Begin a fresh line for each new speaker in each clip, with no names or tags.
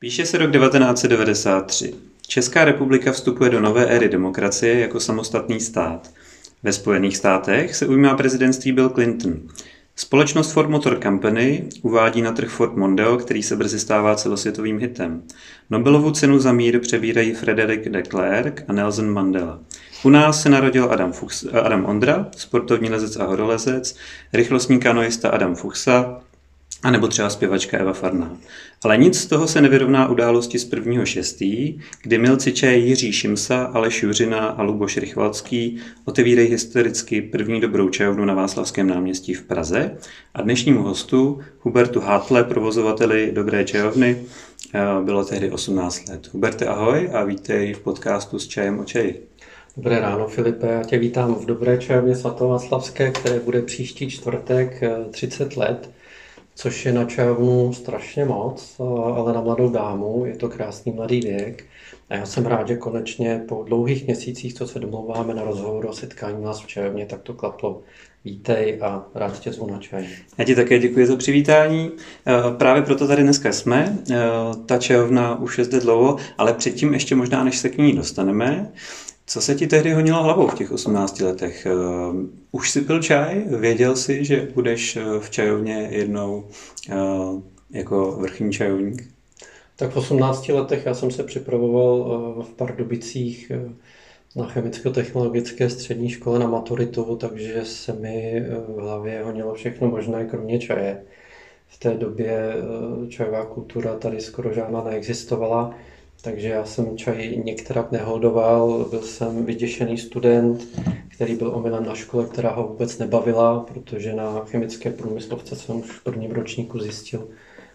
Píše se rok 1993. Česká republika vstupuje do nové éry demokracie jako samostatný stát. Ve Spojených státech se ujímá prezidentství Bill Clinton. Společnost Ford Motor Company uvádí na trh Ford Mondeo, který se brzy stává celosvětovým hitem. Nobelovu cenu za mír přebírají Frederick de Klerk a Nelson Mandela. U nás se narodil Adam, Fuchs, Adam Ondra, sportovní lezec a horolezec, rychlostní kanoista Adam Fuchsa, a nebo třeba zpěvačka Eva Farná. Ale nic z toho se nevyrovná události z prvního šestý, kdy milci Če Jiří Šimsa, Aleš Juřina a Luboš Rychvalský otevírají historicky první dobrou čajovnu na Václavském náměstí v Praze a dnešnímu hostu Hubertu Hátle, provozovateli Dobré čajovny, eh, bylo tehdy 18 let. Huberte, ahoj a vítej v podcastu s čajem o čaji.
Dobré ráno, Filipe. Já tě vítám v Dobré čajovně svatováclavské, které bude příští čtvrtek 30 eh, let což je na čajovnu strašně moc, ale na mladou dámu je to krásný mladý věk. A já jsem rád, že konečně po dlouhých měsících, co se domlouváme na rozhovor o setkání nás v čajovně, tak to klaplo. Vítej a rád tě zvu na čaj.
Já ti také děkuji za přivítání. E, právě proto tady dneska jsme. E, ta čajovna už je zde dlouho, ale předtím ještě možná, než se k ní dostaneme, co se ti tehdy honilo hlavou v těch 18 letech? Eh, už si pil čaj? Věděl jsi, že budeš eh, v čajovně jednou eh, jako vrchní čajovník?
Tak v 18 letech já jsem se připravoval v Pardubicích na chemicko-technologické střední škole na maturitu, takže se mi v hlavě honilo všechno možné, kromě čaje. V té době čajová kultura tady skoro žádná neexistovala. Takže já jsem čaj některak neholdoval, byl jsem vyděšený student, který byl omylem na škole, která ho vůbec nebavila, protože na chemické průmyslovce jsem už v prvním ročníku zjistil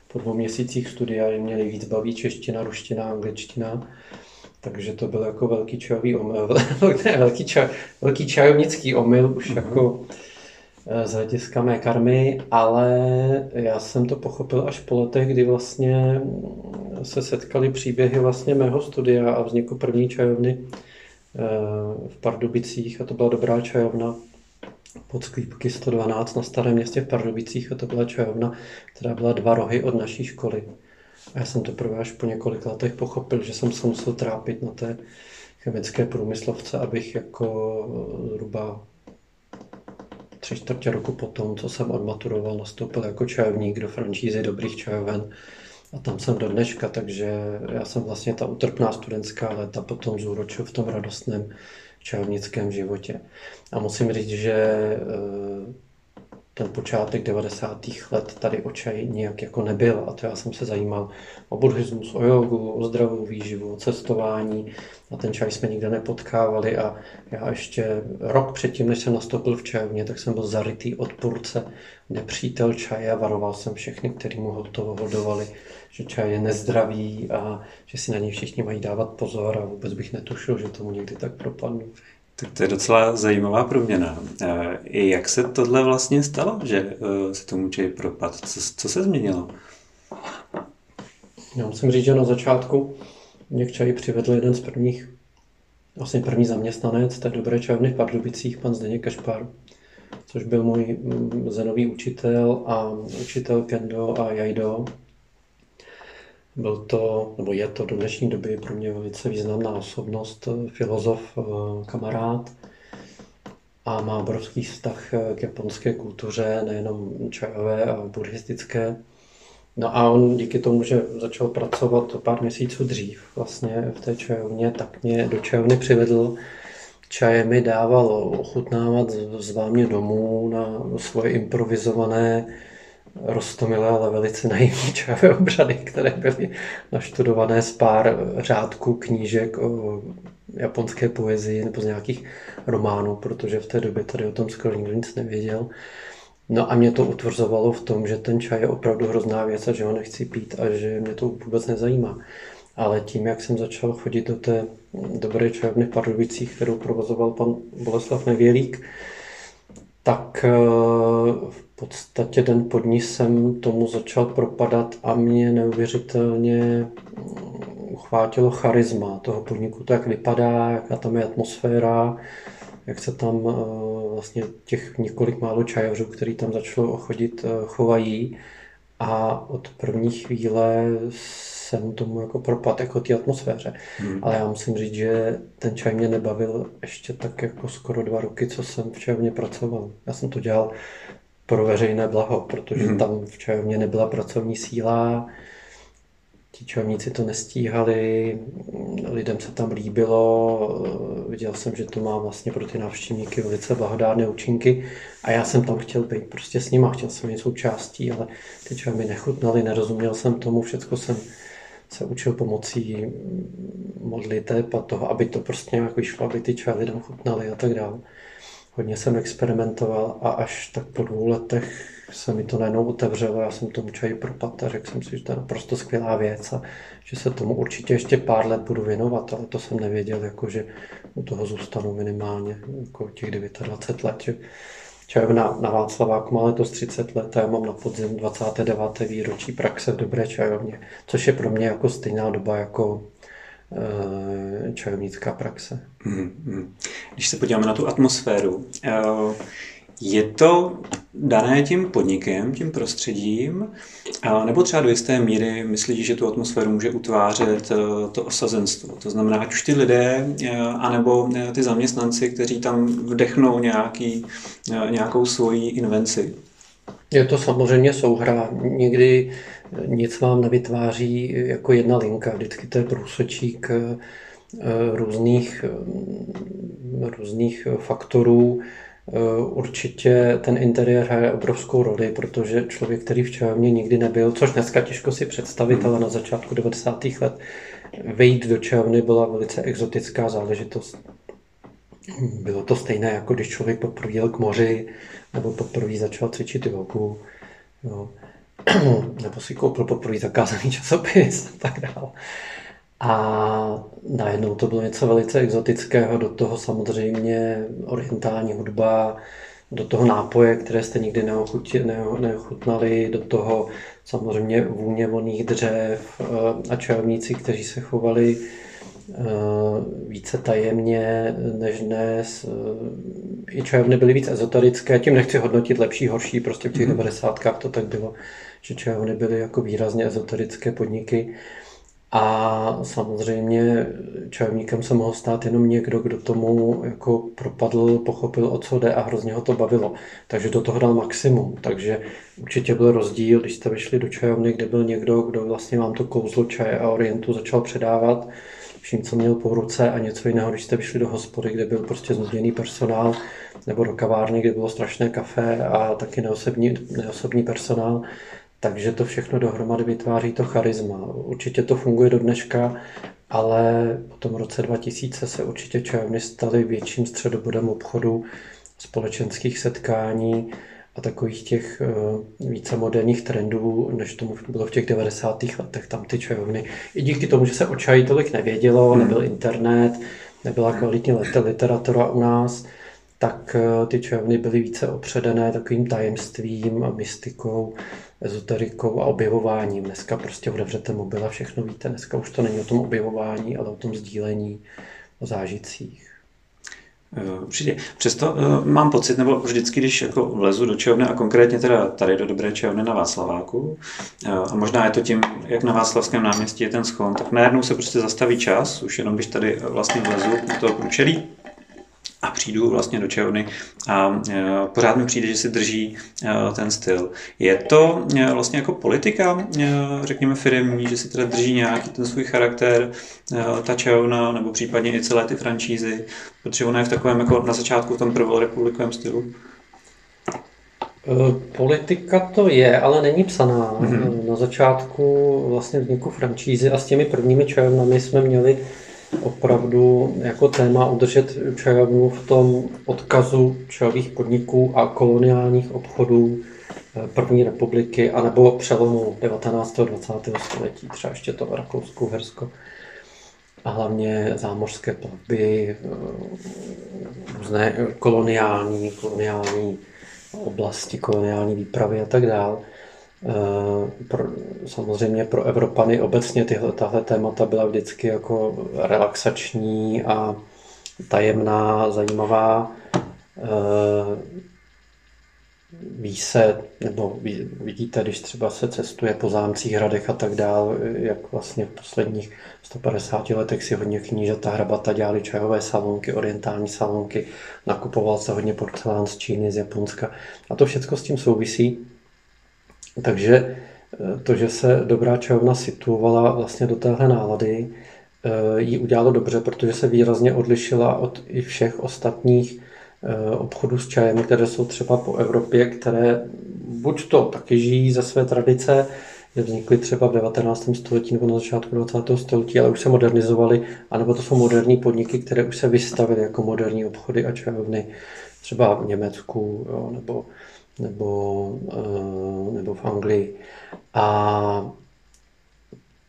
po dvou měsících studia, že mě nejvíc baví čeština, ruština, angličtina. Takže to byl jako velký čajový omyl, ne, velký, čaj, velký čajovnický omyl, už uh-huh. jako Eh, z hlediska mé karmy, ale já jsem to pochopil až po letech, kdy vlastně se setkaly příběhy vlastně mého studia a vzniku první čajovny eh, v Pardubicích a to byla dobrá čajovna pod sklípky 112 na Starém městě v Pardubicích a to byla čajovna, která byla dva rohy od naší školy. A já jsem to prvé až po několik letech pochopil, že jsem se musel trápit na té chemické průmyslovce, abych jako zhruba tři čtvrtě roku potom, co jsem odmaturoval, nastoupil jako čajovník do franšízy dobrých čajoven a tam jsem do dneška, takže já jsem vlastně ta utrpná studentská léta potom zúročil v tom radostném čajovnickém životě. A musím říct, že eh, ten počátek 90. let tady o čaj nijak jako nebyl a to já jsem se zajímal o buddhismus, o jogu, o zdravou výživu, o cestování a ten čaj jsme nikde nepotkávali a já ještě rok předtím, než jsem nastoupil v čajovně, tak jsem byl zarytý odpůrce, nepřítel čaje a varoval jsem všechny, kteří mu to hodovali, že čaj je nezdravý a že si na něj všichni mají dávat pozor a vůbec bych netušil, že tomu někdy tak propadnu.
Tak to je docela zajímavá proměna. I jak se tohle vlastně stalo, že e, se tomu čaj propad? Co, co se změnilo?
Já musím říct, že na začátku mě k čaji přivedl jeden z prvních, vlastně první zaměstnanec té dobré čajovny v Pardubicích, pan Zdeněk Kašpar, což byl můj mm, zenový učitel a učitel kendo a jaido. Byl to, nebo je to do dnešní doby pro mě velice významná osobnost, filozof, eh, kamarád a má obrovský vztah k japonské kultuře, nejenom čajové a buddhistické. No a on díky tomu, že začal pracovat pár měsíců dřív vlastně v té čajovně, tak mě do čajovny přivedl. Čaje mi dával ochutnávat, zval mě domů na svoje improvizované rostomilé, ale velice naivní čajové obřady, které byly naštudované z pár řádků knížek o japonské poezii nebo z nějakých románů, protože v té době tady o tom skoro nikdo nic nevěděl. No a mě to utvrzovalo v tom, že ten čaj je opravdu hrozná věc a že ho nechci pít a že mě to vůbec nezajímá. Ale tím, jak jsem začal chodit do té dobré čajovny v Pardubicích, kterou provozoval pan Boleslav Nevělík, tak eh, v podstatě den pod ní jsem tomu začal propadat a mě neuvěřitelně uchvátilo charisma toho podniku, to jak vypadá, jaká tam je atmosféra, jak se tam eh, vlastně těch několik málo čajařů, který tam začalo chodit, eh, chovají. A od první chvíle jsem tomu jako propad jako té atmosféře. Hmm. Ale já musím říct, že ten čaj mě nebavil ještě tak jako skoro dva roky, co jsem v čajovně pracoval. Já jsem to dělal pro veřejné blaho, protože hmm. tam v čajovně nebyla pracovní síla, ti čajovníci to nestíhali, lidem se tam líbilo, viděl jsem, že to má vlastně pro ty návštěvníky velice blahodárné účinky a já jsem tam chtěl být prostě s nima, chtěl jsem být součástí, ale ty čaje mi nechutnaly, nerozuměl jsem tomu, všechno jsem se učil pomocí modliteb a toho, aby to prostě nějak vyšlo, aby ty čaje lidem chutnaly a tak dále. Hodně jsem experimentoval a až tak po dvou letech se mi to najednou otevřelo, já jsem tomu čaji propad a řekl jsem si, že to je naprosto skvělá věc a že se tomu určitě ještě pár let budu věnovat, ale to jsem nevěděl, jako že u toho zůstanu minimálně jako těch 29 let. Že čajovna na Václaváku má letos 30 let a já mám na podzim 29. výročí praxe v Dobré čajovně, což je pro mě jako stejná doba jako e, čajovnická praxe. Mm-hmm.
Když se podíváme na tu atmosféru, e, je to dané tím podnikem, tím prostředím, nebo třeba do jisté míry myslíš, že tu atmosféru může utvářet eh, to osazenstvo. To znamená, ať už ty lidé, eh, anebo eh, ty zaměstnanci, kteří tam vdechnou nějaký, nějakou svoji invenci.
Je to samozřejmě souhra. Nikdy nic vám nevytváří jako jedna linka. Vždycky to je průsočík různých, různých faktorů, určitě ten interiér hraje obrovskou roli, protože člověk, který v čajovně nikdy nebyl, což dneska těžko si představit, ale na začátku 90. let vejít do čajovny byla velice exotická záležitost. Bylo to stejné, jako když člověk poprvé jel k moři, nebo poprvé začal cvičit jogu, jo. nebo si koupil poprvé zakázaný časopis a tak dále. A najednou to bylo něco velice exotického, do toho samozřejmě orientální hudba, do toho nápoje, které jste nikdy neochutnali, do toho samozřejmě vůně voných dřev eh, a čajovníci, kteří se chovali eh, více tajemně než dnes. Eh, I čajovny byly víc ezoterické, tím nechci hodnotit lepší, horší, prostě v těch mm. 90. to tak bylo, že čajovny byly jako výrazně ezoterické podniky. A samozřejmě čajovníkem se mohl stát jenom někdo, kdo tomu jako propadl, pochopil, o co jde a hrozně ho to bavilo. Takže do toho dal maximum. Takže určitě byl rozdíl, když jste vyšli do čajovny, kde byl někdo, kdo vlastně vám to kouzlo čaje a orientu začal předávat vším, co měl po ruce a něco jiného, když jste vyšli do hospody, kde byl prostě znuděný personál, nebo do kavárny, kde bylo strašné kafe a taky neosobní, neosobní personál, takže to všechno dohromady vytváří to charisma. Určitě to funguje do dneška, ale po tom roce 2000 se určitě čajovny staly větším středobodem obchodu, společenských setkání a takových těch uh, více moderních trendů, než tomu bylo v těch 90. letech, tam ty čajovny. I díky tomu, že se o čaji tolik nevědělo, hmm. nebyl internet, nebyla kvalitní literatura u nás, tak uh, ty čajovny byly více opředené takovým tajemstvím a mystikou ezoterikou a objevováním. Dneska prostě otevřete mobil a všechno víte. Dneska už to není o tom objevování, ale o tom sdílení, o zážitcích.
Eh, určitě. Přesto uh, mám pocit, nebo vždycky, když jako vlezu do čehovny a konkrétně teda tady do Dobré čehovny na Václaváku, uh, a možná je to tím, jak na Václavském náměstí je ten schon, tak najednou se prostě zastaví čas, už jenom když tady vlastně vlezu do toho průčelí, a přijdu vlastně do čehovny a e, pořád mi přijde, že si drží e, ten styl. Je to e, vlastně jako politika, řekněme firmní, že si teda drží nějaký ten svůj charakter, ta čehovna, nebo případně i celé ty francízy, protože ona je v takovém jako na začátku v tom prvorepublikovém stylu.
Politika to je, ale není psaná. Mm-hmm. Na začátku vlastně vzniku francízy a s těmi prvními čajovnami jsme měli opravdu jako téma udržet čajovnu v tom odkazu čajových podniků a koloniálních obchodů eh, první republiky, anebo přelomu 19. a 20. století, třeba ještě to Rakousku, Hersko a hlavně zámořské plavby, eh, různé koloniální, koloniální oblasti, koloniální výpravy a tak dále. Eh, pro, samozřejmě pro Evropany obecně tyhle, tahle témata byla vždycky jako relaxační a tajemná, zajímavá. Eh, ví se, nebo vidíte, když třeba se cestuje po zámcích, hradech a tak dál, jak vlastně v posledních 150 letech si hodně knížata hrabata dělali čajové salonky, orientální salonky, nakupoval se hodně porcelán z Číny, z Japonska a to všechno s tím souvisí. Takže eh, to, že se dobrá čajovna situovala vlastně do téhle nálady, eh, jí udělalo dobře, protože se výrazně odlišila od i všech ostatních eh, obchodů s čajem, které jsou třeba po Evropě, které buď to taky žijí ze své tradice, že vznikly třeba v 19. století nebo na začátku 20. století, ale už se modernizovaly, anebo to jsou moderní podniky, které už se vystavily jako moderní obchody a čajovny, třeba v Německu jo, nebo, nebo, eh, nebo v Anglii. A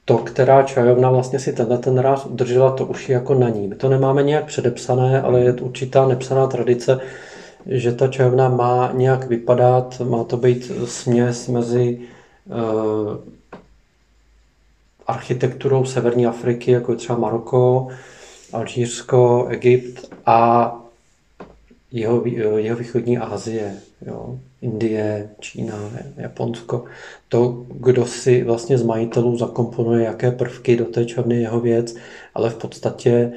to, která čajovna vlastně si tenhle ten ráz udržela, to už je jako na ní. My to nemáme nějak předepsané, ale je to určitá nepsaná tradice, že ta čajovna má nějak vypadat, má to být směs mezi Eh, architekturou severní Afriky, jako je třeba Maroko, Alžírsko, Egypt a jeho, jeho východní Asie, jo, Indie, Čína, Japonsko. To, kdo si vlastně z majitelů zakomponuje jaké prvky do té černé jeho věc, ale v podstatě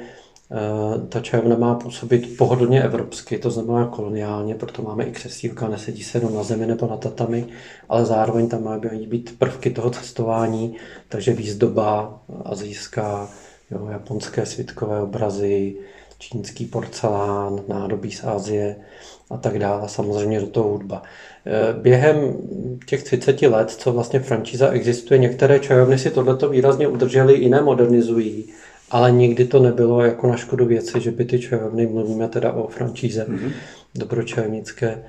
Eh, ta čajovna má působit pohodlně evropsky, to znamená koloniálně, proto máme i křesívka, nesedí se jenom na zemi nebo na tatami, ale zároveň tam mají být prvky toho cestování, takže výzdoba azijská, jo, japonské svitkové obrazy, čínský porcelán, nádobí z Asie a tak dále, samozřejmě do toho hudba. Eh, během těch 30 let, co vlastně franšíza existuje, některé čajovny si tohleto výrazně udržely, jiné modernizují ale nikdy to nebylo jako na škodu věci, že by ty čajovny, mluvíme teda o franšíze mm-hmm. dobročajovnické,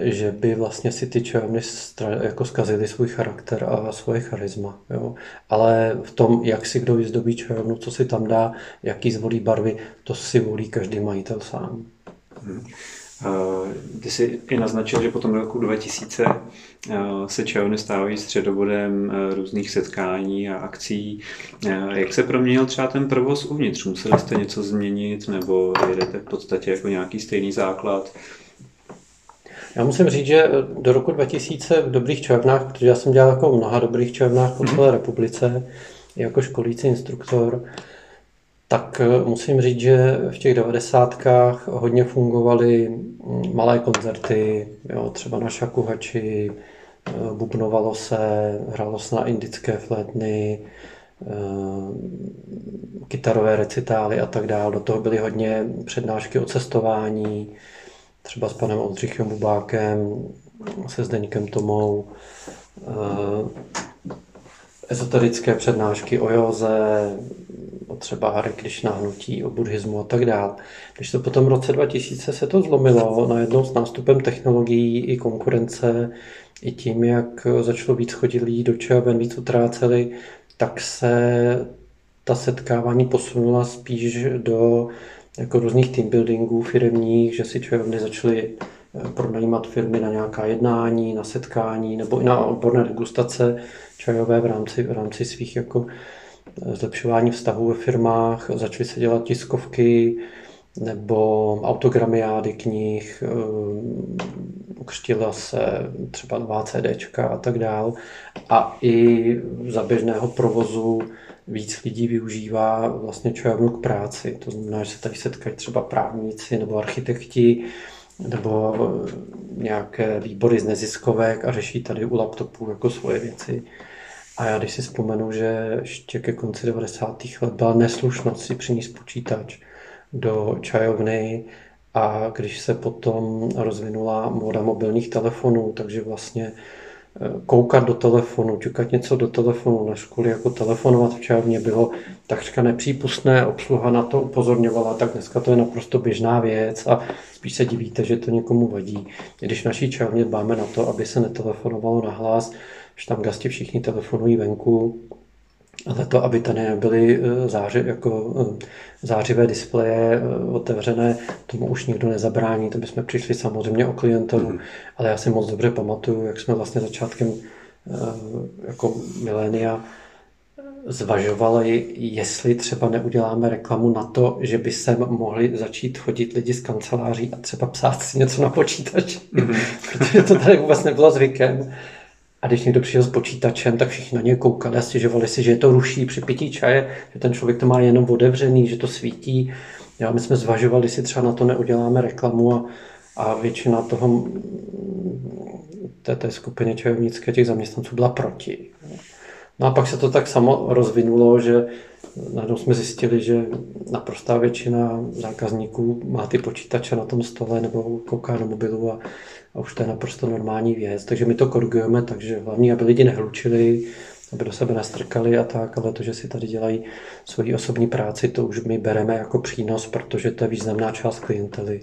že by vlastně si ty čajovny jako zkazily svůj charakter a svoje charisma. Jo. Ale v tom, jak si kdo vyzdobí čajovnu, co si tam dá, jaký zvolí barvy, to si volí každý majitel sám. Mm.
Ty jsi i naznačil, že potom roku 2000 eh, se čajovny stávají středobodem eh, různých setkání a akcí. Eh, jak se proměnil třeba ten provoz uvnitř? Museli jste něco změnit nebo jedete v podstatě jako nějaký stejný základ?
Já musím říct, že do roku 2000 v dobrých čajovnách, protože já jsem dělal jako mnoha dobrých čajovnách po celé republice, jako školící instruktor, tak eh, musím říct, že v těch devadesátkách hodně fungovaly mm, malé koncerty, jo, třeba na šakuhači, eh, bubnovalo se, hrálo se na indické flétny, eh, kytarové recitály a tak dále. Do toho byly hodně přednášky o cestování, třeba s panem Oldřichem Bubákem, se Zdeňkem Tomou, ezoterické přednášky o józe, o třeba Hare Krishna hnutí, o buddhismu a tak dále. Když to potom v roce 2000 se to zlomilo, najednou s nástupem technologií i konkurence, i tím, jak začalo víc chodit lidí do čajoven, víc utráceli, tak se ta setkávání posunula spíš do jako různých team buildingů firmních, že si čajovny začaly eh, pronajímat firmy na nějaká jednání, na setkání nebo i na odborné degustace čajové v rámci, v rámci svých jako zlepšování vztahů ve firmách, začaly se dělat tiskovky nebo autogramiády knih, eh, ukřtila se třeba nová CDčka a tak dál. A i za běžného provozu víc lidí využívá vlastně čajovnu k práci. To znamená, že se tady setkají třeba právníci nebo architekti, nebo eh, nějaké výbory z neziskovek a řeší tady u laptopů jako svoje věci. A já když si vzpomenu, že ještě ke konci 90. let byla neslušnost si přinést počítač do čajovny a když se potom rozvinula moda mobilních telefonů, takže vlastně koukat do telefonu, čekat něco do telefonu, než kvůli jako telefonovat v bylo takřka nepřípustné, obsluha na to upozorňovala, tak dneska to je naprosto běžná věc a spíš se divíte, že to někomu vadí. Když naší čajovně dbáme na to, aby se netelefonovalo na hlas, štamgasti všichni telefonují venku, ale to, aby tady nebyly eh, záři, jako eh, zářivé displeje eh, otevřené, tomu už nikdo nezabrání, to bychom přišli samozřejmě o klientelu, mm. ale já si moc dobře pamatuju, jak jsme vlastně začátkem jako milénia zvažovali, jestli třeba neuděláme reklamu na to, že by sem mohli začít chodit lidi z kanceláří a třeba psát si něco na počítač, mm-hmm. protože to tady vůbec nebylo zvykem. A když někdo přišel s počítačem, tak všichni na něj koukali a stěžovali si, že je to ruší při pití čaje, že ten člověk to má jenom otevřený, že to svítí. Já, my jsme zvažovali, jestli třeba na to neuděláme reklamu a, a většina toho té, té skupiny čajovnické těch zaměstnanců byla proti. No a pak se to tak samo rozvinulo, že najednou jsme zjistili, že naprostá většina zákazníků má ty počítače na tom stole nebo kouká do mobilu a, a už to je naprosto normální věc. Takže my to korigujeme, takže hlavně, aby lidi nehlučili, aby do sebe nestrkali a tak, ale to, že si tady dělají svoji osobní práci, to už my bereme jako přínos, protože to je významná část klientely.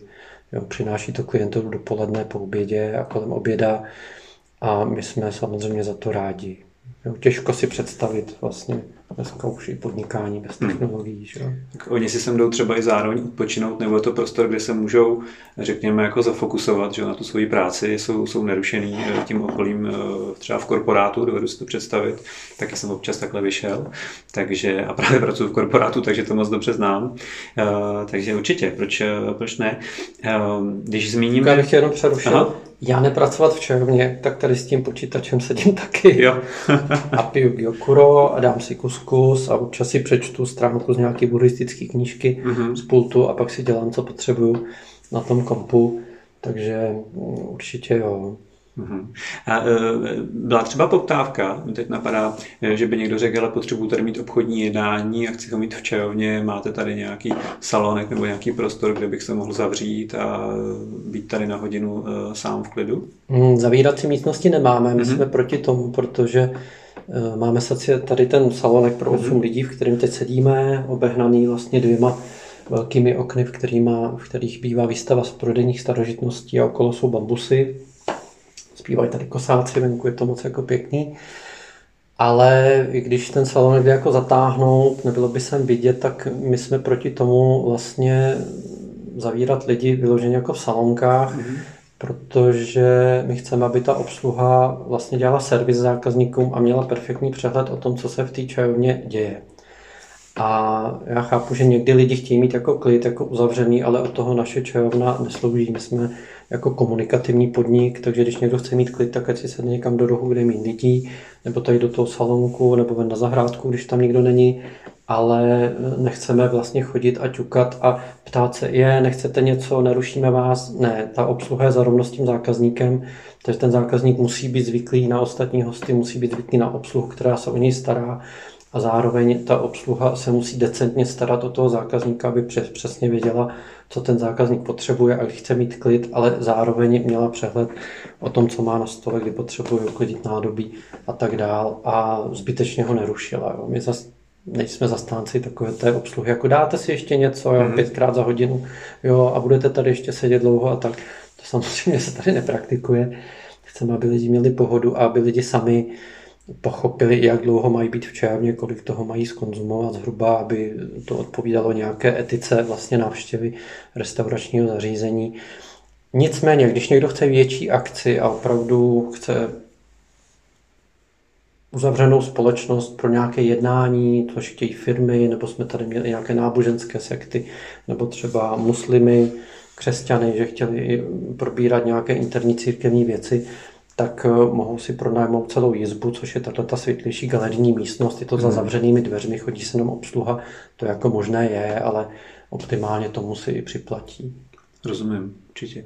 Jo, přináší to klientelu dopoledne po obědě a kolem oběda a my jsme samozřejmě za to rádi. Jo, těžko si představit vlastně dneska už i podnikání bez hmm. technologií. Že?
Tak oni si sem jdou třeba i zároveň odpočinout, nebo je to prostor, kde se můžou, řekněme, jako zafokusovat že na tu svoji práci, jsou, jsou nerušený eh, tím okolím eh, třeba v korporátu, dovedu si to představit, taky jsem občas takhle vyšel, takže, a právě pracuji v korporátu, takže to moc dobře znám, uh, takže určitě, proč, proč ne? Když zmíním...
Já bych jenom přerušil. Aha já nepracovat v čajovně, tak tady s tím počítačem sedím taky.
Jo.
a piju Gyokuro a dám si kuskus a občas si přečtu stránku z nějaké buddhistické knížky mm-hmm. z pultu a pak si dělám, co potřebuju na tom kompu. Takže mm, určitě jo.
Mhm. A e, byla třeba poptávka, teď napadá, e, že by někdo řekl, ale potřebuji tady mít obchodní jednání a chci ho mít v čajovně, máte tady nějaký salonek nebo nějaký prostor, kde bych se mohl zavřít a být tady na hodinu e, sám v klidu?
Hmm, zavírací místnosti nemáme, my mm-hmm. jsme proti tomu, protože máme tady ten salonek pro 8 mm-hmm. lidí, v kterém teď sedíme, obehnaný vlastně dvěma velkými okny, v, kterýma, v kterých bývá výstava z prodejních starožitností a okolo jsou bambusy zpívají tady kosáci venku, je to moc jako pěkný. Ale i když ten salon jde jako zatáhnout, nebylo by sem vidět, tak my jsme proti tomu vlastně zavírat lidi vyloženě jako v salonkách, mm-hmm. protože my chceme, aby ta obsluha vlastně dělala servis zákazníkům a měla perfektní přehled o tom, co se v té čajovně děje. A já chápu, že někdy lidi chtějí mít jako klid, jako uzavřený, ale od toho naše čajovna neslouží. My jsme jako komunikativní podnik, takže když někdo chce mít klid, tak ať si sedne někam do rohu, kde mít lidí, nebo tady do toho salonku, nebo ven na zahrádku, když tam nikdo není, ale nechceme vlastně chodit a ťukat a ptát se, je, nechcete něco, nerušíme vás. Ne, ta obsluha je za rovnost tím zákazníkem, takže ten zákazník musí být zvyklý na ostatní hosty, musí být zvyklý na obsluhu, která se o něj stará a zároveň ta obsluha se musí decentně starat o toho zákazníka, aby přes, přesně věděla, co ten zákazník potřebuje a chce mít klid, ale zároveň měla přehled o tom, co má na stole, kdy potřebuje uklidit nádobí a tak dál a zbytečně ho nerušila. Jo. My zas nejsme zastánci takové té obsluhy, jako dáte si ještě něco, jo, mm-hmm. pětkrát za hodinu, jo, a budete tady ještě sedět dlouho a tak. To samozřejmě se tady nepraktikuje. Chceme, aby lidi měli pohodu a aby lidi sami pochopili, jak dlouho mají být v čajovně, kolik toho mají skonzumovat zhruba, aby to odpovídalo nějaké etice vlastně návštěvy restauračního zařízení. Nicméně, když někdo chce větší akci a opravdu chce uzavřenou společnost pro nějaké jednání, to chtějí firmy, nebo jsme tady měli nějaké náboženské sekty, nebo třeba muslimy, křesťany, že chtěli probírat nějaké interní církevní věci, tak eh, mohou si pronajmout celou jizbu, což je tato ta světlější galerijní místnost. Je to za hmm. zavřenými dveřmi, chodí se jenom obsluha. To jako možné je, ale optimálně tomu si i připlatí.
Rozumím, určitě.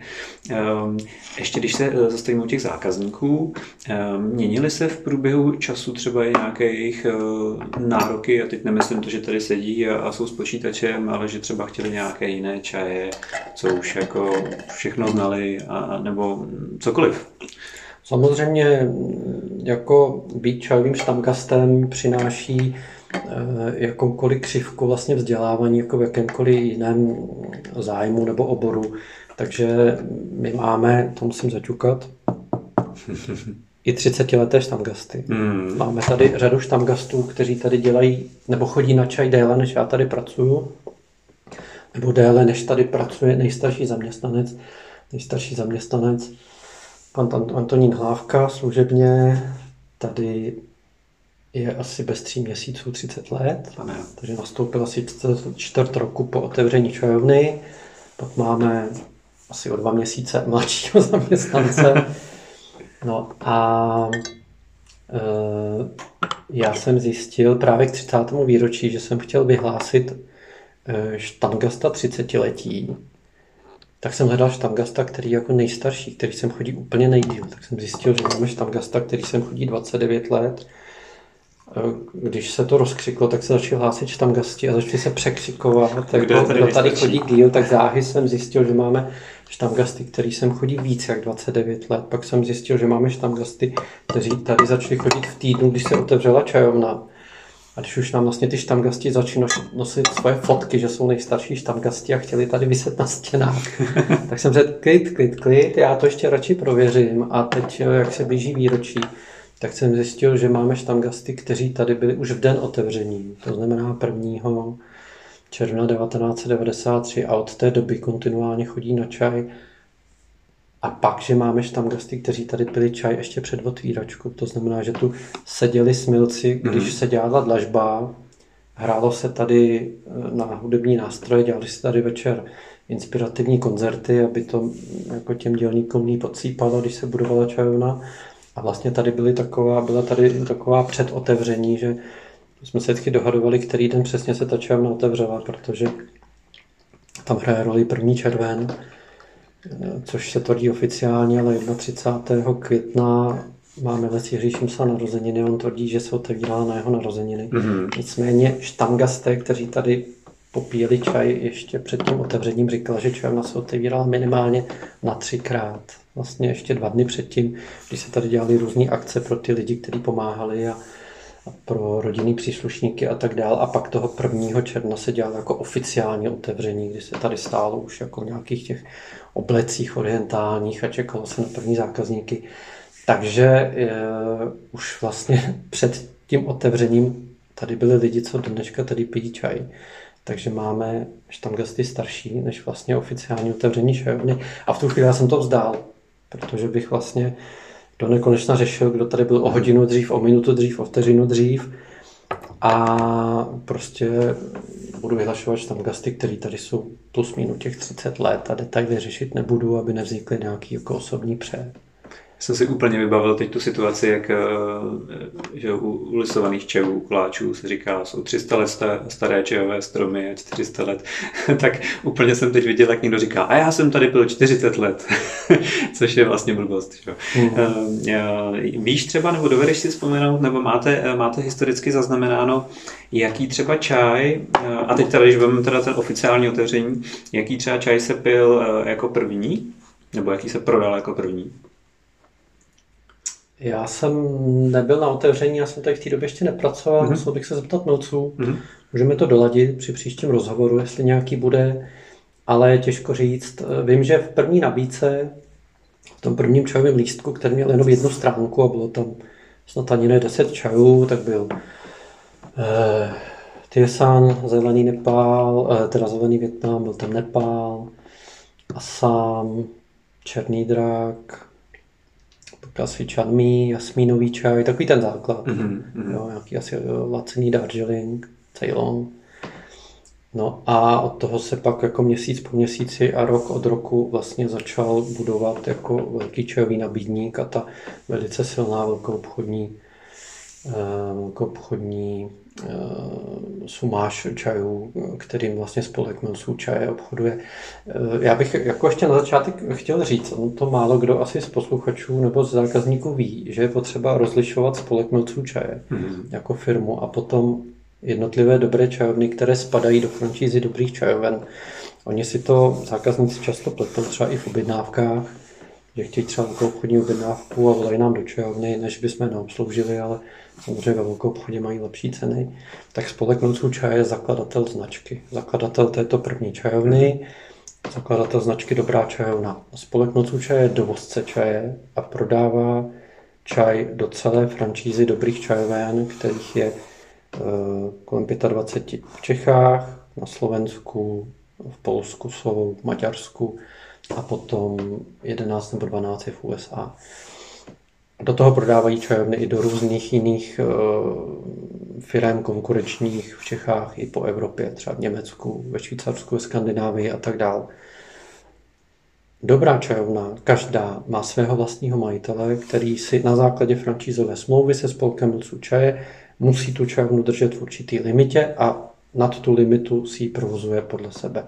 Ehm, ještě když se eh, zastavíme u těch zákazníků, ehm, měnily se v průběhu času třeba i nějaké jejich eh, nároky, a teď nemyslím to, že tady sedí a jsou s počítačem, ale že třeba chtěli nějaké jiné čaje, co už jako všechno znali, a, nebo cokoliv.
Samozřejmě jako být čajovým štamgastem přináší eh, jakoukoliv křivku vlastně vzdělávání jako v jakémkoliv jiném zájmu nebo oboru. Takže my máme, to musím zaťukat, i 30 leté štamgasty. Mm. Máme tady řadu štamgastů, kteří tady dělají nebo chodí na čaj déle, než já tady pracuju, nebo déle, než tady pracuje nejstarší zaměstnanec. Nejstarší zaměstnanec pan Antonín Hlávka služebně tady je asi bez tří měsíců 30 let, Pane. takže nastoupil asi čtvrt roku po otevření čajovny. Pak máme asi o dva měsíce mladšího zaměstnance. No a e, já jsem zjistil právě k 30. výročí, že jsem chtěl vyhlásit e, štangasta 30 letí. Tak jsem hledal štangasta, který je jako nejstarší, který jsem chodí úplně nejdíl. Tak jsem zjistil, že máme štangasta, který jsem chodí 29 let když se to rozkřiklo, tak se začali hlásit štamgasti a začali se překřikovat. Tak kdo tady, kdo tady chodí díl, tak záhy jsem zjistil, že máme štamgasty, který sem chodí víc jak 29 let. Pak jsem zjistil, že máme štamgasty, kteří tady začali chodit v týdnu, když se otevřela čajovna. A když už nám vlastně ty štamgasti začínají nosit svoje fotky, že jsou nejstarší štamgasti a chtěli tady vyset na stěnách, tak jsem řekl, klid, klid, klid, já to ještě radši prověřím. A teď, jak se blíží výročí, tak jsem zjistil, že máme štamgasty, kteří tady byli už v den otevření. To znamená 1. června 1993 a od té doby kontinuálně chodí na čaj. A pak, že máme štamgasty, kteří tady byli čaj ještě před otvíračkou. To znamená, že tu seděli smilci, když mm. se dělala dlažba, hrálo se tady eh, na hudební nástroje, dělali se tady večer inspirativní koncerty, aby to jako těm dělníkům ní podsýpalo, když se budovala čajovna. A vlastně tady byly taková, byla tady taková předotevření, že jsme se vždycky dohadovali, který den přesně se ta čajovna otevřela, protože tam hraje roli první červen, což se tvrdí oficiálně, ale 31. května máme Les Jiří Šimsa narozeniny, on tvrdí, že se otevírá na jeho narozeniny. Mm-hmm. Nicméně štangasté, kteří tady popíjeli čaj ještě před tím otevřením, říkal, že čajovna se otevírala minimálně na třikrát vlastně ještě dva dny předtím, když se tady dělali různé akce pro ty lidi, kteří pomáhali a pro rodinný příslušníky a tak dál. A pak toho 1. června se dělalo jako oficiální otevření, kdy se tady stálo už jako nějakých těch oblecích orientálních a čekalo se na první zákazníky. Takže je, už vlastně před tím otevřením tady byli lidi, co dneška tady pijí čaj. Takže máme štamgasty starší než vlastně oficiální otevření čajovny. A v tu chvíli já jsem to vzdál protože bych vlastně do nekonečna řešil, kdo tady byl o hodinu dřív, o minutu dřív, o vteřinu dřív. A prostě budu vyhlašovat tam gasty, které tady jsou plus minus těch 30 let a detaily řešit nebudu, aby nevznikly nějaký jako osobní pře
jsem si úplně vybavil teď tu situaci, jak eh, že u, u lisovaných čevů, koláčů se říká, jsou 300 let staré čejové stromy a 400 let, tak úplně jsem teď viděl, jak někdo říká, a já jsem tady byl 40 let, což je vlastně blbost. Že? Mm. Víš třeba, nebo dovedeš si vzpomenout, nebo máte, máte historicky zaznamenáno, jaký třeba čaj, a teď tady, když vezmeme teda ten oficiální otevření, jaký třeba čaj se pil jako první, nebo jaký se prodal jako první?
Já jsem nebyl na otevření, já jsem tady v té době ještě nepracoval, mm-hmm. musel bych se zeptat milců. Mm-hmm. Můžeme to doladit při příštím rozhovoru, jestli nějaký bude, ale je těžko říct. Vím, že v první nabídce, v tom prvním čajovém lístku, který měl jenom jednu stránku a bylo tam snad ani ne 10 čajů, tak byl eh, Tiesan, zelený Nepál, eh, teda zelený Větnam, byl tam Nepál, Assam, Černý drak, asi čadmí, jasmínový čaj, takový ten základ. Mm-hmm. Jo, nějaký asi lacený Darjeeling, Ceylon. No a od toho se pak jako měsíc po měsíci a rok od roku vlastně začal budovat jako velký čajový nabídník a ta velice silná velkou obchodní, eh, velkou obchodní Eh, sumáš čajů, kterým vlastně spolek Milsů čaje obchoduje. Eh, já bych jako ještě na začátek chtěl říct, on to málo kdo asi z posluchačů nebo z zákazníků ví, že je potřeba rozlišovat spolek Milsů čaje mm. jako firmu a potom jednotlivé dobré čajovny, které spadají do franšízy dobrých čajoven. Oni si to zákazníci často pletou třeba i v objednávkách, že chtějí třeba obchodní objednávku a volají nám do čajovny, než bychom neobsloužili, ale samozřejmě ve velkou obchodě mají lepší ceny, tak spolek Milců čaje je zakladatel značky. Zakladatel této první čajovny, zakladatel značky Dobrá čajovna. Spolek Milců čaje je dovozce čaje a prodává čaj do celé franšízy dobrých čajoven, kterých je uh, kolem 25 v Čechách, na Slovensku, v Polsku jsou, v Maďarsku a potom 11 nebo 12 v USA. Do toho prodávají čajovny i do různých jiných firm konkurenčních v Čechách i po Evropě, třeba v Německu, ve Švýcarsku, ve Skandinávii a tak dále. Dobrá čajovna, každá, má svého vlastního majitele, který si na základě francízové smlouvy se spolkem Luců čaje musí tu čajovnu držet v určitý limitě a nad tu limitu si ji provozuje podle sebe.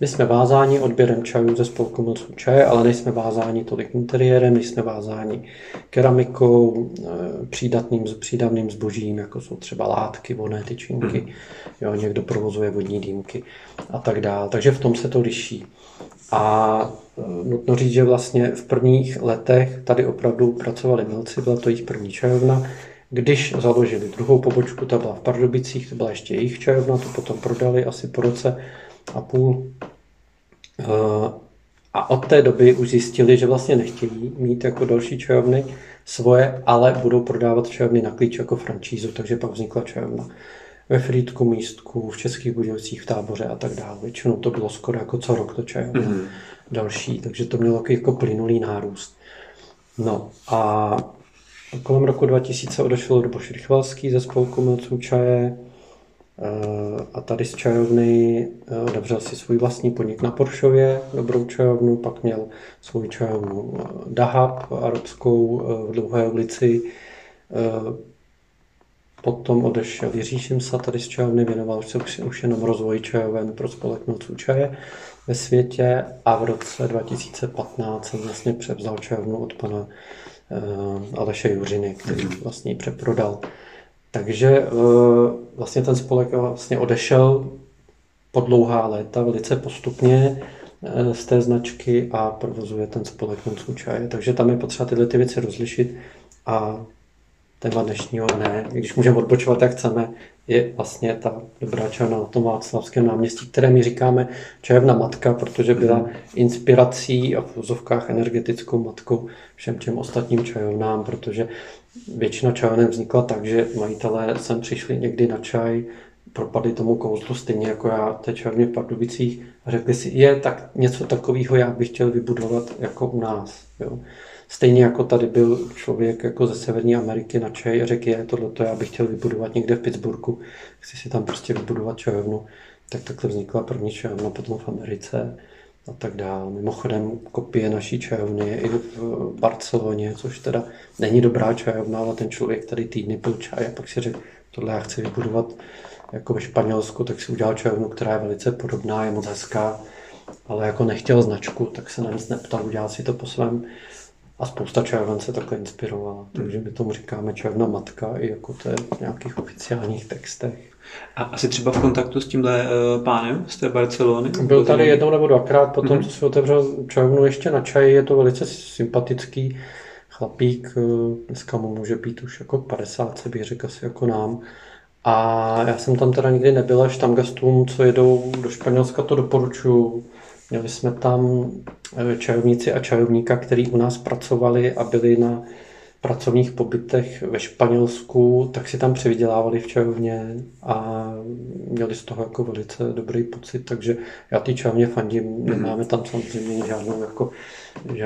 My jsme vázáni odběrem čajů ze spolku moců čaje, ale nejsme vázáni tolik interiérem, nejsme vázáni keramikou, eh, přídatným, přídavným zbožím, jako jsou třeba látky, voné tyčinky, mm. jo, někdo provozuje vodní dýmky a tak dále. Takže v tom se to liší. A eh, nutno říct, že vlastně v prvních letech tady opravdu pracovali milci, byla to jejich první čajovna, když založili druhou pobočku, ta byla v Pardubicích, to byla ještě jejich čajovna, to potom prodali asi po roce a půl. Eh, a od té doby už zjistili, že vlastně nechtějí mít jako další čajovny svoje, ale budou prodávat čajovny na klíč jako francízu, takže pak vznikla čajovna ve Frýdku, Místku, v Českých Budějovicích, v Táboře a tak dále. Většinou to bylo skoro jako co rok to čajovna mm-hmm. další, takže to mělo jako plynulý nárůst. No a Kolem roku 2000 odešel Luboš Rychvalský ze spolku milců čaje eh, a tady z čajovny eh, otevřel si svůj vlastní podnik na Poršově, dobrou čajovnu, pak měl svou čajovnu eh, Dahab, arabskou v Dlouhé ulici. Potom odešel Jiří Šimsa tady z čajovny, věnoval se už, jenom rozvoji čajoven pro spolek milců čaje ve světě a v roce 2015 jsem vlastně převzal čajovnu od pana Aleše Juřiny, který mhm. vlastně ji přeprodal. Takže eh, vlastně ten spolek vlastně odešel po dlouhá léta velice postupně eh, z té značky a provozuje ten spolek čaje. Takže tam je potřeba tyhle ty věci rozlišit a téma dnešního ne, když můžeme odbočovat, jak chceme, je vlastně ta dobrá čajovna na tom Václavském náměstí, které my říkáme čajovna matka, protože byla mhm. inspirací a v úzovkách energetickou matkou všem těm ostatním čajovnám, protože většina čajoven vznikla tak, že majitelé sem přišli někdy na čaj, propadli tomu kouzlu stejně jako já té čajovně v Pardubicích a řekli si, je tak něco takového já bych chtěl vybudovat jako u nás. Jo. Stejně jako tady byl člověk jako ze Severní Ameriky na čaj a řekl, je tohle, já bych chtěl vybudovat někde v Pittsburghu, chci si tam prostě vybudovat čajovnu, tak takhle vznikla první čajovna potom v Americe a tak dále. Mimochodem kopie naší čajovny je i v Barceloně, což teda není dobrá čajovna, ale ten člověk tady týdny pil čaj a pak si řekl, tohle já chci vybudovat jako ve Španělsku, tak si udělal čajovnu, která je velice podobná, je moc hezká, ale jako nechtěl značku, tak se na nic neptal, udělal si to po svém a spousta čajoven se takhle inspirovala, takže my tomu říkáme čajovna matka i jako to je v nějakých oficiálních textech.
A asi třeba v kontaktu s tímhle uh, pánem z té Barcelony?
Byl tady jednou nebo dvakrát, potom mm-hmm. co si otevřel čajovnu ještě na čaj, je to velice sympatický chlapík, eh, dneska mu může být už jako 50, se bych řekl asi jako nám. A já jsem tam teda nikdy nebyl, až tam gastům, co jedou do Španělska, to doporučuju. Měli jsme tam eh, čajovníci a čajovníka, kteří u nás pracovali a byli na pracovních pobytech ve Španělsku, tak si tam přivydělávali v čajovně a měli z toho jako velice dobrý pocit, takže já ty čajovně fandím, nemáme tam samozřejmě žádnou jako,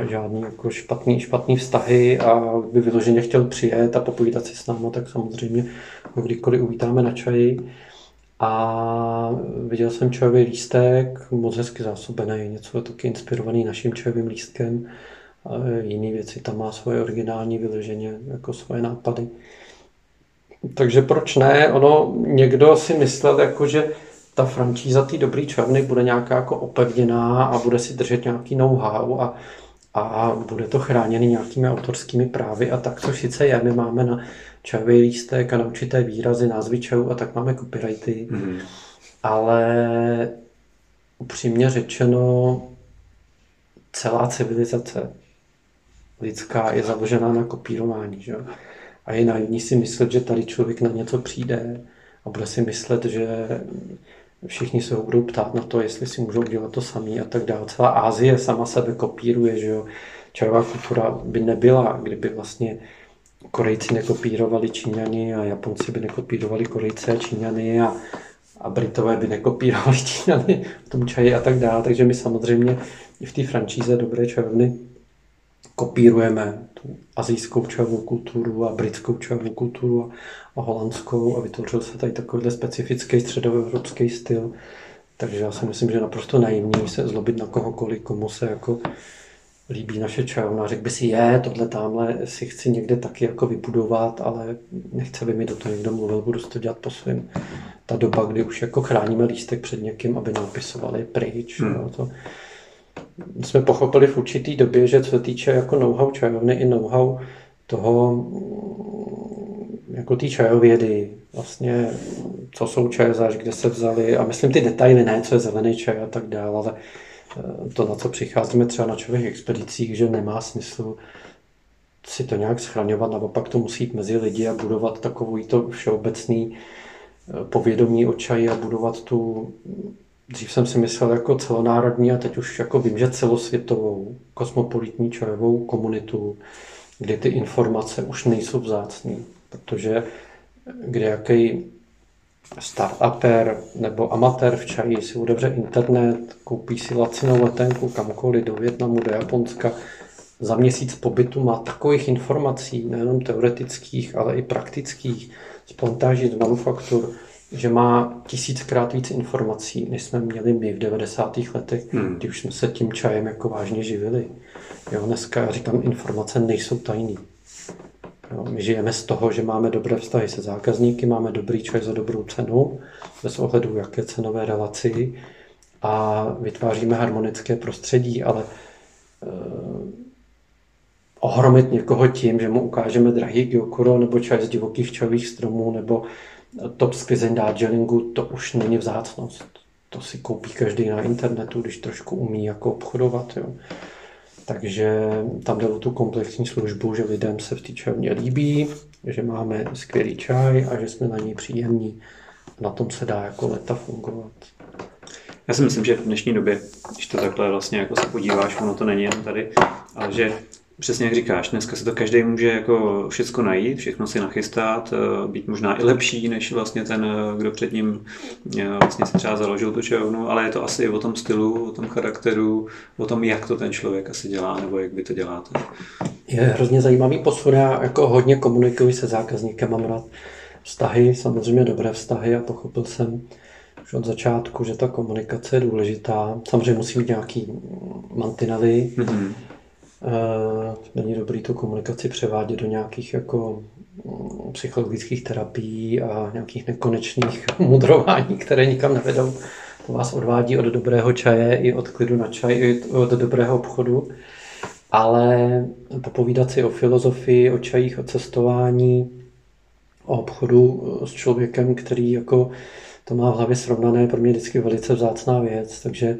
žádný jako špatný, špatný vztahy a by vyloženě chtěl přijet a popovídat si s námi, tak samozřejmě kdykoliv uvítáme na čaji. A viděl jsem čajový lístek, moc hezky zásobený, něco taky inspirovaný naším čajovým lístkem. A jiné věci tam má svoje originální vyloženě, jako svoje nápady. Takže proč ne? Ono, někdo si myslel, jako, že ta franšíza té dobrý čajovny bude nějaká jako opevněná a bude si držet nějaký know-how a, a bude to chráněný nějakými autorskými právy a tak, což sice je. My máme na čajový lístek a na určité výrazy, názvy čajů a tak máme copyrighty. Mm. Ale upřímně řečeno, celá civilizace lidská je založená na kopírování. Že? A je naivní si myslet, že tady člověk na něco přijde a bude si myslet, že všichni se ho budou ptát na to, jestli si můžou dělat to samý a tak dále. Celá Ázie sama sebe kopíruje, že jo. Čajová kultura by nebyla, kdyby vlastně Korejci nekopírovali Číňany a Japonci by nekopírovali Korejce a Číňany a, a Britové by nekopírovali Číňany v tom čaji a tak dále. Takže my samozřejmě i v té franšíze Dobré čajovny kopírujeme tu azijskou čajovou kulturu a britskou čajovou kulturu a, a holandskou a vytvořil se tady takovýhle specifický středoevropský styl. Takže já si myslím, že naprosto naivní se zlobit na kohokoliv, komu se jako líbí naše čajovna. Řekl by si, je, tohle tamhle si chci někde taky jako vybudovat, ale nechce, aby mi do toho někdo mluvil, budu to dělat po svém. Ta doba, kdy už jako chráníme lístek před někým, aby napisovali pryč. Hmm. Jo, to, jsme pochopili v určitý době, že co se týče jako know-how čajovny i know-how toho jako té čajovědy, vlastně co jsou čajezáři, kde se vzali a myslím ty detaily, ne co je zelený čaj a tak dále, ale to, na co přicházíme třeba na člověk expedicích, že nemá smysl si to nějak schraňovat, naopak to musí jít mezi lidi a budovat takový to všeobecný eh, povědomí o čaji a budovat tu Dřív jsem si myslel jako celonárodní a teď už jako vím, že celosvětovou kosmopolitní čajovou komunitu, kdy ty informace už nejsou vzácné, protože kde jaký startuper nebo amatér v čaji si udevře internet, koupí si lacinou letenku kamkoliv do Větnamu, do Japonska, za měsíc pobytu má takových informací, nejenom teoretických, ale i praktických, z plantáží, z manufaktur, že má tisíckrát víc informací, než jsme měli my v 90. letech, hmm. kdy už jsme se tím čajem jako vážně živili. Jo, dneska, já říkám, informace nejsou tajný. Jo, my žijeme z toho, že máme dobré vztahy se zákazníky, máme dobrý čaj za dobrou cenu, bez ohledu jaké cenové relaci a vytváříme harmonické prostředí, ale eh, ohromit někoho tím, že mu ukážeme drahý Gyokuro nebo čaj z divokých čajových stromů nebo top sklizeň Darjeelingu, to už není vzácnost. To si koupí každý na internetu, když trošku umí jako obchodovat. Jo. Takže tam jde o tu komplexní službu, že lidem se v té čajovně líbí, že máme skvělý čaj a že jsme na něj příjemní. Na tom se dá jako leta fungovat.
Já si myslím, že v dnešní době, když to takhle vlastně jako se podíváš, ono to není jen tady, ale že Přesně jak říkáš, dneska se to každý může jako všecko najít, všechno si nachystat, eh, být možná i lepší, než vlastně ten, eh, kdo před ním eh, vlastně si třeba založil tu čajovnu, ale je to asi o tom stylu, o tom charakteru, o tom, jak to ten člověk asi dělá, nebo jak vy to děláte.
Je hrozně zajímavý posun, já jako hodně komunikuji se zákazníkem, mám rád vztahy, samozřejmě dobré vztahy a pochopil jsem už od začátku, že ta komunikace je důležitá. Samozřejmě musí mít nějaký mantinely, mm-hmm není dobrý tu komunikaci převádět do nějakých jako mm, psychologických terapií a nějakých nekonečných mudrování, které nikam nevedou. To vás odvádí od dobrého čaje i od klidu na čaj, i od dobrého obchodu. Ale popovídat si o filozofii, o čajích, o cestování, o obchodu s člověkem, který jako to má v hlavě srovnané, pro mě vždycky velice vzácná věc. Takže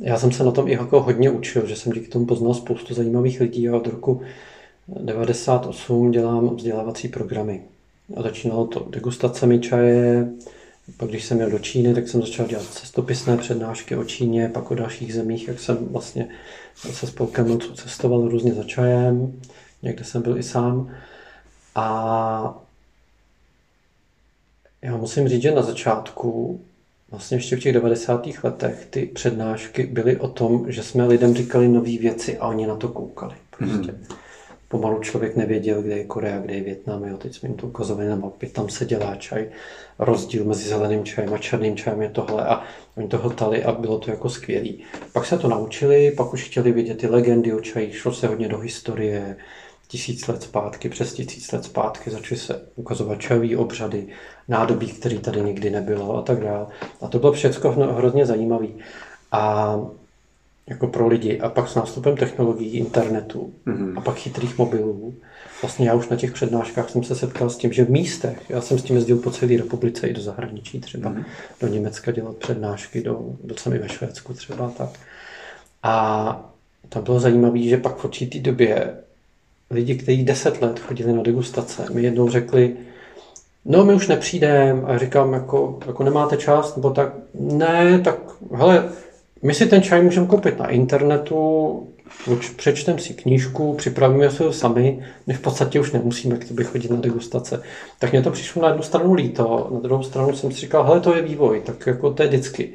já jsem se na tom i jako hodně učil, že jsem díky tomu poznal spoustu zajímavých lidí a od roku 98 dělám vzdělávací programy. A začínalo to degustacemi čaje, pak když jsem jel do Číny, tak jsem začal dělat cestopisné přednášky o Číně, pak o dalších zemích, jak jsem vlastně se spolkem cestoval různě za čajem, někde jsem byl i sám. A já musím říct, že na začátku vlastně ještě v těch 90. letech ty přednášky byly o tom, že jsme lidem říkali nové věci a oni na to koukali. Prostě. Mm. Pomalu člověk nevěděl, kde je Korea, kde je Větnam. Jo. Teď jsme jim to ukazovali na mapě, tam se dělá čaj. Rozdíl mezi zeleným čajem a černým čajem je tohle a oni to hltali a bylo to jako skvělý. Pak se to naučili, pak už chtěli vidět ty legendy o čaji, šlo se hodně do historie, tisíc let zpátky, přes tisíc let zpátky začaly se ukazovat čajové obřady, nádobí, které tady nikdy nebylo a tak dále. A to bylo všechno hrozně zajímavé. A jako pro lidi. A pak s nástupem technologií, internetu mm-hmm. a pak chytrých mobilů. Vlastně já už na těch přednáškách jsem se setkal s tím, že v místech, já jsem s tím jezdil po celé republice i do zahraničí třeba, mm-hmm. do Německa dělat přednášky, do, do i ve Švédsku třeba tak. A tam bylo zajímavé, že pak v určitý době lidi, kteří deset let chodili na degustace, mi jednou řekli, no my už nepřijdeme a říkám, jako, jako nemáte čas, nebo tak, ne, tak hele, my si ten čaj můžeme koupit na internetu, přečtem si knížku, připravíme se ho sami, my v podstatě už nemusíme k tobě chodit na degustace. Tak mě to přišlo na jednu stranu líto, na druhou stranu jsem si říkal, hele, to je vývoj, tak jako to je vždycky.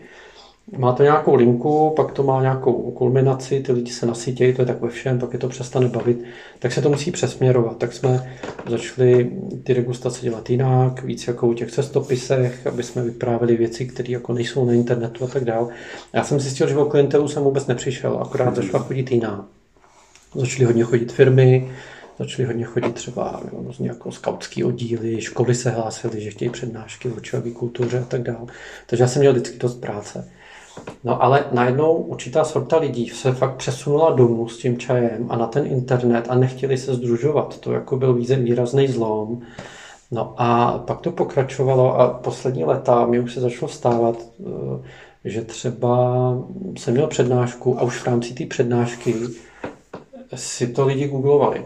Má to nějakou linku, pak to má nějakou kulminaci, ty lidi se nasytějí, to je tak ve všem, pak je to přestane bavit, tak se to musí přesměrovat. Tak jsme začali ty degustace dělat jinak, víc jako u těch cestopisech, aby jsme vyprávěli věci, které jako nejsou na internetu a tak dále. Já jsem zjistil, že o klientelu jsem vůbec nepřišel, akorát začala chodit jiná. Začaly hodně chodit firmy, začaly hodně chodit třeba různě jako skautský oddíly, školy se hlásily, že chtějí přednášky o kultuře a tak dále. Takže já jsem měl vždycky dost práce. No ale najednou určitá sorta lidí se fakt přesunula domů s tím čajem a na ten internet a nechtěli se združovat. To jako byl výrazný zlom. No a pak to pokračovalo a poslední leta mi už se začalo stávat, eh, že třeba jsem měl přednášku a už v rámci té přednášky si to lidi googlovali.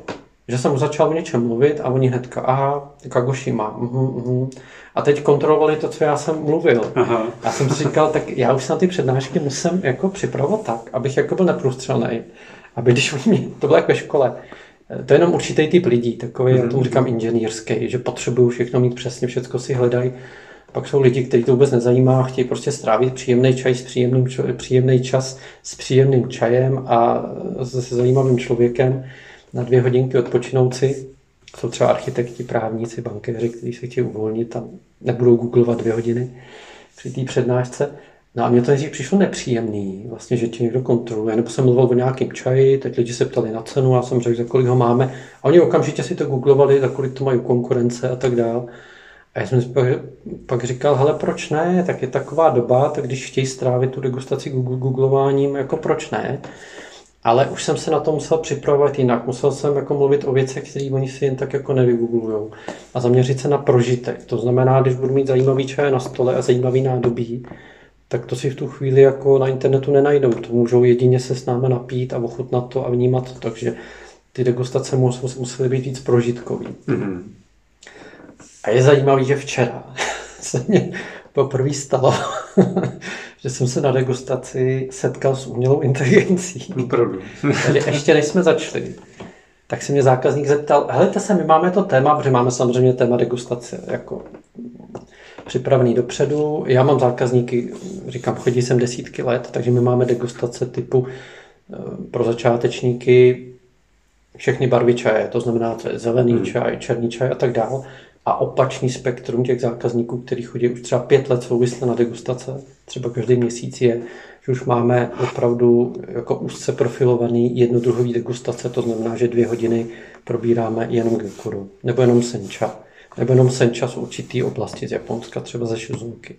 Že jsem začal o něčem mluvit a oni hnedka, aha, Kagoshima, uhum, uhum. A teď kontrolovali to, co já jsem mluvil. Aha. Já jsem si říkal, tak já už na ty přednášky musím jako připravovat tak, abych jako byl neprůstřelný. Aby když oni mě, to bylo jako ve škole, to je jenom určitý typ lidí, takový, mm-hmm. já tomu mhm. říkám inženýrský, že potřebují všechno mít přesně, všechno si hledají. Pak jsou lidi, kteří to vůbec nezajímá, chtějí prostě strávit příjemný čaj s příjemným, příjemný čas s příjemným čajem a se zajímavým člověkem na dvě hodinky odpočinout si. Jsou třeba architekti, právníci, bankéři, kteří se chtějí uvolnit a nebudou googlovat dvě hodiny při té přednášce. No a mě to nejdřív přišlo nepříjemný, vlastně, že tě někdo kontroluje. Nebo jsem mluvil o nějakém čaji, teď lidi se ptali na cenu, já jsem řekl, za kolik ho máme. A oni okamžitě si to googlovali, za kolik to mají konkurence a tak dále. A já jsem si pak, pak říkal, hele, proč ne? Tak je taková doba, tak když chtějí strávit tu degustaci googlováním, jako proč ne? Ale už jsem se na to musel připravovat jinak. Musel jsem jako mluvit o věcech, které oni si jen tak jako nevygooglují. A zaměřit se na prožitek. To znamená, když budu mít zajímavý čaj na stole a zajímavý nádobí, tak to si v tu chvíli jako na internetu nenajdou. To můžou jedině se s námi napít a ochutnat to a vnímat to. Takže ty degustace musely být víc prožitkový. Mm-hmm. A je zajímavý, že včera se mě poprvé stalo, že jsem se na degustaci setkal s umělou inteligencí.
Opravdu.
Takže ještě než jsme začali, tak se mě zákazník zeptal, helejte se, my máme to téma, protože máme samozřejmě téma degustace jako připravený dopředu. Já mám zákazníky, říkám, chodí sem desítky let, takže my máme degustace typu eh, pro začátečníky všechny barvy čaje, to znamená, to je zelený hmm. čaj, černý čaj a tak dále a opačný spektrum těch zákazníků, kteří chodí už třeba pět let souvisle na degustace, třeba každý měsíc je, že už máme opravdu jako úzce profilovaný jednodruhový degustace, to znamená, že dvě hodiny probíráme jenom gekuru, nebo jenom sencha, nebo jenom sencha z určitý oblasti z Japonska, třeba ze Shizunky,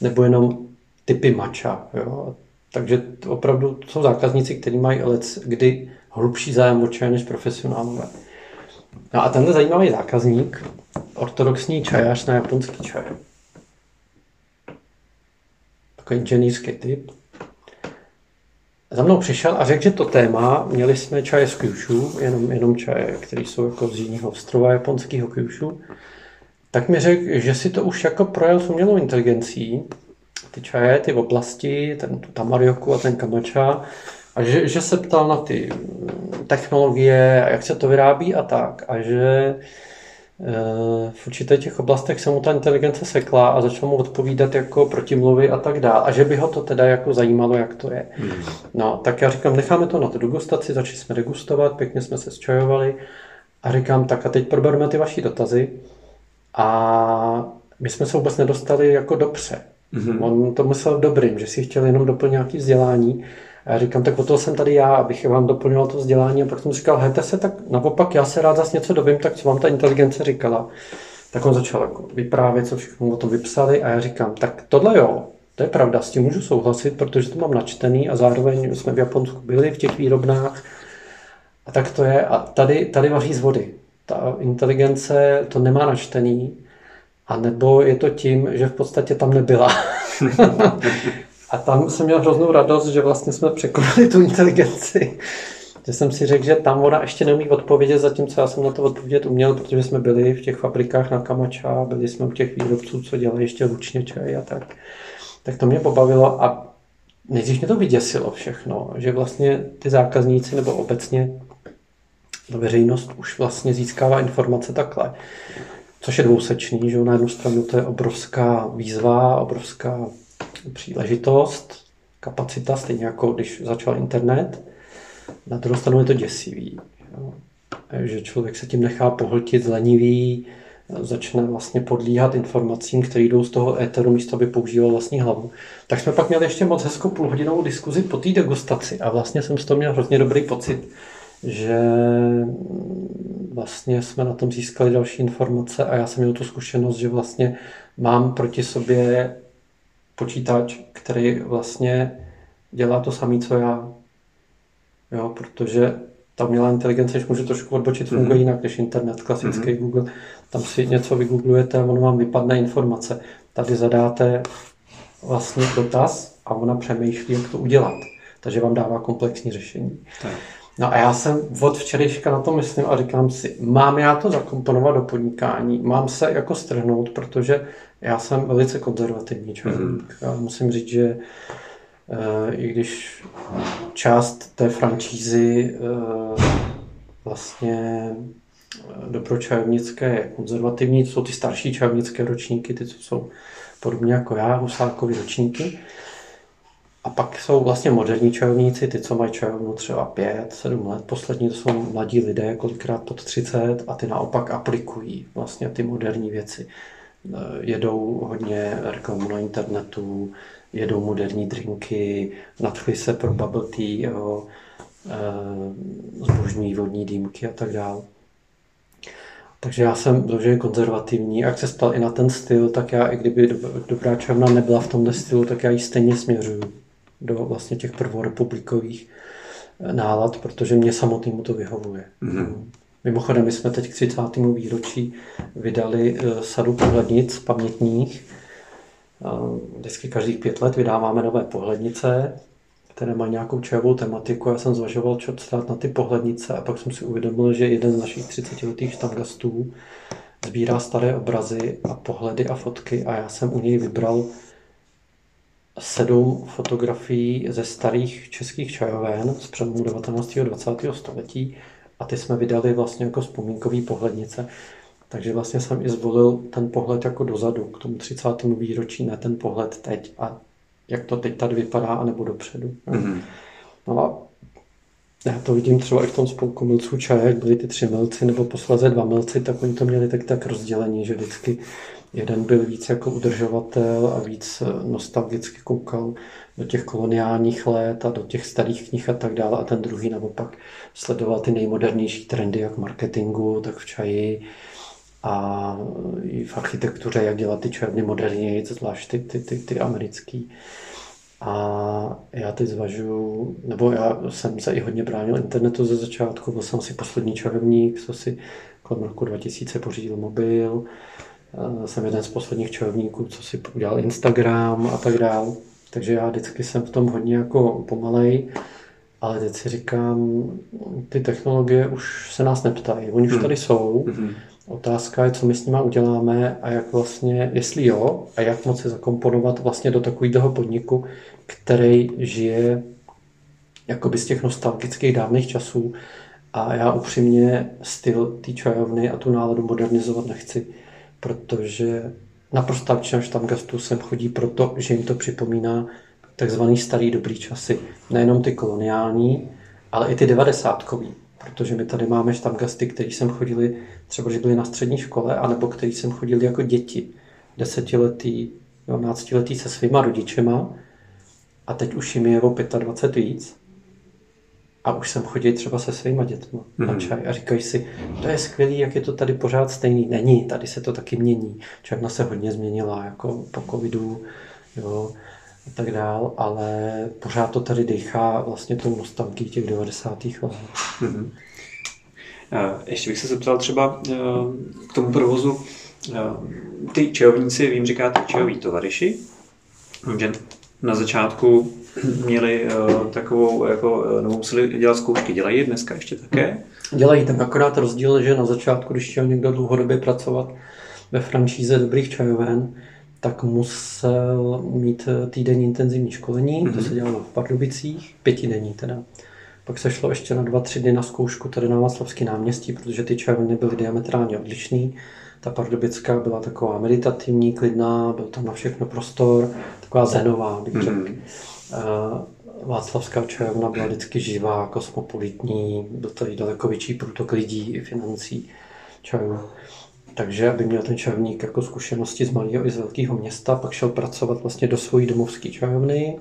nebo jenom typy mača. Jo? Takže opravdu jsou zákazníci, kteří mají let, kdy hlubší zájem o čaj než profesionálové. No a tenhle zajímavý zákazník, ortodoxní čajař na japonský čaj. Takový inženýrský typ. Za mnou přišel a řekl, že to téma, měli jsme čaje z Kyushu, jenom, jenom čaje, které jsou jako z jiného ostrova japonského Kyushu, tak mi řekl, že si to už jako projel s umělou inteligencí, ty čaje, ty oblasti, ten tamarioku a ten kamača, a že, že se ptal na ty technologie, jak se to vyrábí a tak. A že v určitých těch oblastech se mu ta inteligence sekla a začal mu odpovídat jako protimluvy a tak dále. A že by ho to teda jako zajímalo, jak to je. Hmm. No, tak já říkám, necháme to na tu degustaci, začali jsme degustovat, pěkně jsme se zčajovali a říkám, tak a teď probereme ty vaši dotazy. A my jsme se vůbec nedostali jako dobře. Mm-hmm. On to myslel dobrým, že si chtěl jenom doplnit nějaké vzdělání. A já říkám, tak o toho jsem tady já, abych vám doplňoval to vzdělání. A pak jsem říkal, hejte se, tak naopak já se rád zase něco dovím, tak co vám ta inteligence říkala. Tak on začal jako vyprávět, co všechno o tom vypsali a já říkám, tak tohle jo, to je pravda, s tím můžu souhlasit, protože to mám načtený a zároveň jsme v Japonsku byli v těch výrobnách. A tak to je. A tady, tady vaří z vody. Ta inteligence to nemá načtený, a nebo je to tím, že v podstatě tam nebyla. A tam jsem měl hroznou radost, že vlastně jsme překonali tu inteligenci. Že jsem si řekl, že tam ona ještě neumí odpovědět, zatímco já jsem na to odpovědět uměl, protože jsme byli v těch fabrikách na Kamača, byli jsme u těch výrobců, co dělají ještě ručně čaj a tak. Tak to mě pobavilo a nejdřív mě to vyděsilo všechno, že vlastně ty zákazníci nebo obecně veřejnost už vlastně získává informace takhle. Což je dvousečný, že na jednu stranu to je obrovská výzva, obrovská příležitost, kapacita, stejně jako když začal internet. Na druhou stranu je to děsivý. Jo. Že člověk se tím nechá pohltit, zlenivý, začne vlastně podlíhat informacím, které jdou z toho éteru, místo aby používal vlastní hlavu. Tak jsme pak měli ještě moc hezkou půlhodinovou diskuzi po té degustaci a vlastně jsem z toho měl hrozně dobrý pocit, že vlastně jsme na tom získali další informace a já jsem měl tu zkušenost, že vlastně mám proti sobě počítač, který vlastně dělá to samé, co já. Jo, protože ta umělá inteligence, když můžu trošku odbočit, funguje mm-hmm. jinak než internet, klasický mm-hmm. Google. Tam si něco vygooglujete a ono vám vypadne informace. Tady zadáte vlastně dotaz a ona přemýšlí, jak to udělat. Takže vám dává komplexní řešení. Tak. No a já jsem od včerejška na to myslím a říkám si, mám já to zakomponovat do podnikání, mám se jako strhnout, protože já jsem velice konzervativní člověk. Mm-hmm. Já musím říct, že e, i když část té franšízy e, vlastně eh, dobro čajovnické je konzervativní, to jsou ty starší čajovnické ročníky, ty, co jsou podobně jako já, husákovi ročníky, a pak jsou vlastně moderní čajovníci, ty, co mají čajovnu třeba 5, 7 let. Poslední to jsou mladí lidé, kolikrát pod 30 a ty naopak aplikují vlastně ty moderní věci. Eh, jedou hodně reklamu na internetu, jedou moderní drinky, nadchli se pro bubble tea, jo, eh, zbožňují vodní dýmky a tak dále. Takže já jsem vloženě konzervativní. Jak se stal i na ten styl, tak já, i kdyby dobrá čajovna nebyla v tomhle stylu, tak já ji stejně směřuju do vlastně těch prvorepublikových eh, nálad, protože mě samotnému to vyhovuje. Mm-hmm. Mimochodem, my jsme teď k 30. výročí vydali eh, sadu pohlednic pamětních. Vždycky každých pět let vydáváme nové pohlednice, které mají nějakou čajovou tematiku. Já jsem zvažoval, co stát na ty pohlednice a pak jsem si uvědomil, že jeden z našich 30-letých štangastů sbírá staré obrazy a pohledy a fotky a já jsem u něj vybral sedm fotografií ze starých českých čajoven z přelomu 19. a 20. století a ty jsme vydali vlastně jako vzpomínkový pohlednice. Takže vlastně jsem i zvolil ten pohled jako dozadu, k tomu 30. výročí, ne ten pohled teď a jak to teď tady vypadá, anebo dopředu. Mm-hmm. No a já to vidím třeba i v tom spolku milců čaje, jak byli ty tři milci nebo posledně dva milci, tak oni to měli tak, tak rozdělení, že vždycky Jeden byl víc jako udržovatel a víc eh, nostalgicky koukal do těch koloniálních let a do těch starých knih a tak dále. A ten druhý naopak sledoval ty nejmodernější trendy, jak marketingu, tak v čaji a i v architektuře, jak dělat ty černy moderněji, zvlášť ty, ty, ty, ty americký. A já teď zvažuju, nebo já jsem se i hodně bránil internetu ze začátku, byl jsem si poslední čarovník, co si kolem roku 2000 pořídil mobil, Eh, jsem jeden z posledních čarovníků, co si udělal Instagram a tak dále. Takže já vždycky jsem v tom hodně jako pomalej, ale teď si říkám, ty technologie už se nás neptají, oni už hmm. tady jsou. Hmm. Otázka je, co my s nimi uděláme a jak vlastně, jestli jo, a jak moc se zakomponovat vlastně do takového podniku, který žije jakoby z těch nostalgických dávných časů a já upřímně styl té čajovny a tu náladu modernizovat nechci protože naprosto většina štamgastů sem chodí proto, že jim to připomíná takzvaný starý dobrý časy. Nejenom ty koloniální, ale i ty devadesátkový. Protože my tady máme štamgasty, kteří sem chodili třeba, že byli na střední škole, anebo kteří sem chodili jako děti. Desetiletý, 12 letý se svýma rodičema a teď už jim je o 25 víc a už jsem chodil třeba se svýma dětmi mm-hmm. na mhm. čaj a říkají si, to je skvělý, jak je to tady pořád stejný. Není, tady se to taky mění. Černa se hodně změnila, jako po covidu, jo, a tak dál, ale pořád to tady dýchá vlastně tou nostalgii těch 90. let. Mm-hmm.
Ještě bych se zeptal třeba eh, k tomu provozu. Eh, ty čajovníci, vím, říkáte čajoví tovariši, že na začátku měli uh, takovou, jako, nebo museli dělat zkoušky. Dělají dneska ještě také?
Dělají, tam akorát rozdíl, že na začátku, když chtěl někdo dlouhodobě pracovat ve franšíze dobrých čajoven, tak musel mít týdenní intenzivní školení, mm-hmm. to mhm. se dělalo v Pardubicích, pětidenní teda. Pak se šlo ještě na dva, tři dny na zkoušku tady na Václavský náměstí, protože ty čajovny byly diametrálně odlišný. Ta pardubická byla taková meditativní, klidná, byl tam na všechno prostor, taková zenová, bych řekl. Mm. Václavská čajovna byla vždycky živá, kosmopolitní, byl tady daleko větší průtok lidí i financí čajů. Takže aby měl ten čajovník jako zkušenosti z malého i z velkého města, pak šel pracovat vlastně do svojí domovské čajovny,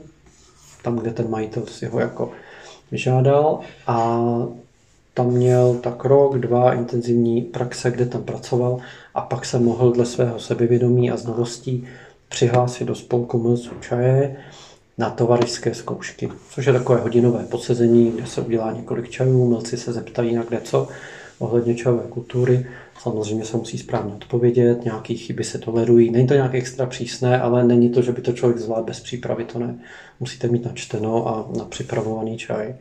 tam, kde ten majitel si ho jako vyžádal. A tam měl tak rok, dva intenzivní praxe, kde tam pracoval. A pak se mohl dle svého sebevědomí a znalostí přihlásit do spolku Milců čaje na tovarišské zkoušky, což je takové hodinové podsezení, kde se udělá několik čajů, milci se zeptají na kde co ohledně čajové kultury. Samozřejmě se musí správně odpovědět, nějaké chyby se tolerují. Není to nějak extra přísné, ale není to, že by to člověk zvládl bez přípravy, to ne. Musíte mít načteno a na připravovaný čaj.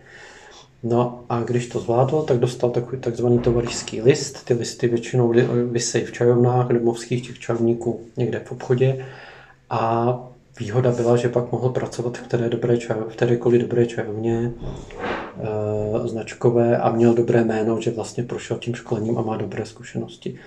No a když to zvládl, tak dostal takový takzvaný tovarišský list. Ty listy většinou vysejí v čajovnách, domovských těch čajovníků někde v obchodě. A výhoda byla, že pak mohl pracovat v, které dobré čaj, v kterékoliv dobré čajovně e, značkové a měl dobré jméno, že vlastně prošel tím školením a má dobré zkušenosti.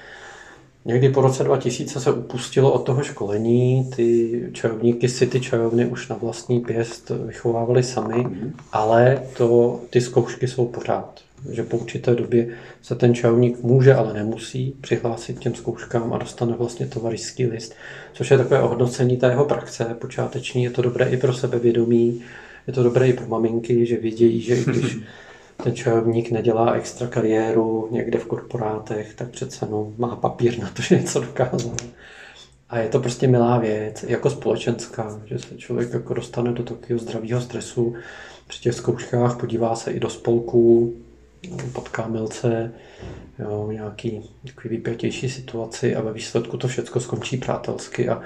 Někdy po roce 2000 se upustilo od toho školení, ty čajovníky si ty čajovny už na vlastní pěst vychovávali sami, mm. ale to, ty zkoušky jsou pořád. Že po určité době se ten čajovník může, ale nemusí přihlásit těm zkouškám a dostane vlastně tovarišský list, což je takové ohodnocení té jeho praxe počáteční. Je to dobré i pro sebevědomí, je to dobré i pro maminky, že vědějí, že i když ten čajovník nedělá extra kariéru někde v korporátech, tak přece no, má papír na to, že něco dokázal. A je to prostě milá věc, jako společenská, že se člověk jako dostane do takového zdravého stresu při těch zkouškách, podívá se i do spolků, potká milce, jo, nějaký takový vypětější situaci a ve výsledku to všechno skončí přátelsky a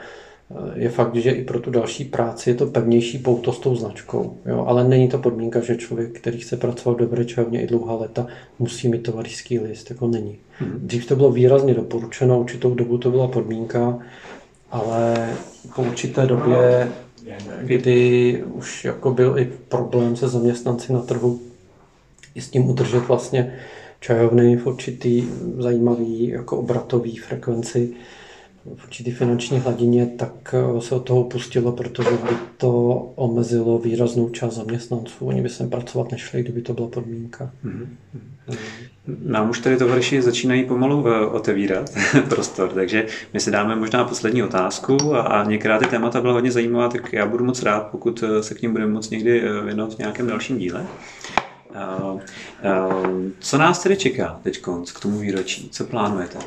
Eh, je fakt, že i pro tu další práci je to pevnější pouto s tou značkou. Jo? Ale není to podmínka, že člověk, který chce pracovat v dobré čajovně i dlouhá léta, musí mít tovarišský list. Jako není. Hmm. Dřív to bylo výrazně doporučeno, určitou dobu to byla podmínka, ale po určité době, kdy už jako byl i problém se zaměstnanci na trhu, i s tím udržet vlastně čajovny v určitý zajímavý jako obratový frekvenci, v určitý finanční hladině, tak eh, se od toho pustilo, protože by to omezilo výraznou část zaměstnanců. Oni by sem pracovat nešli, kdyby to byla podmínka. Mm-hmm.
Nám už tady tovaryši začínají pomalu eh, otevírat prostor, takže my si dáme možná poslední otázku a, a některá ty témata byla hodně zajímavá, tak já budu moc rád, pokud eh, se k ním budeme moc někdy věnovat v nějakém dalším díle. Co nás tedy čeká teď k tomu výročí? Co plánujete?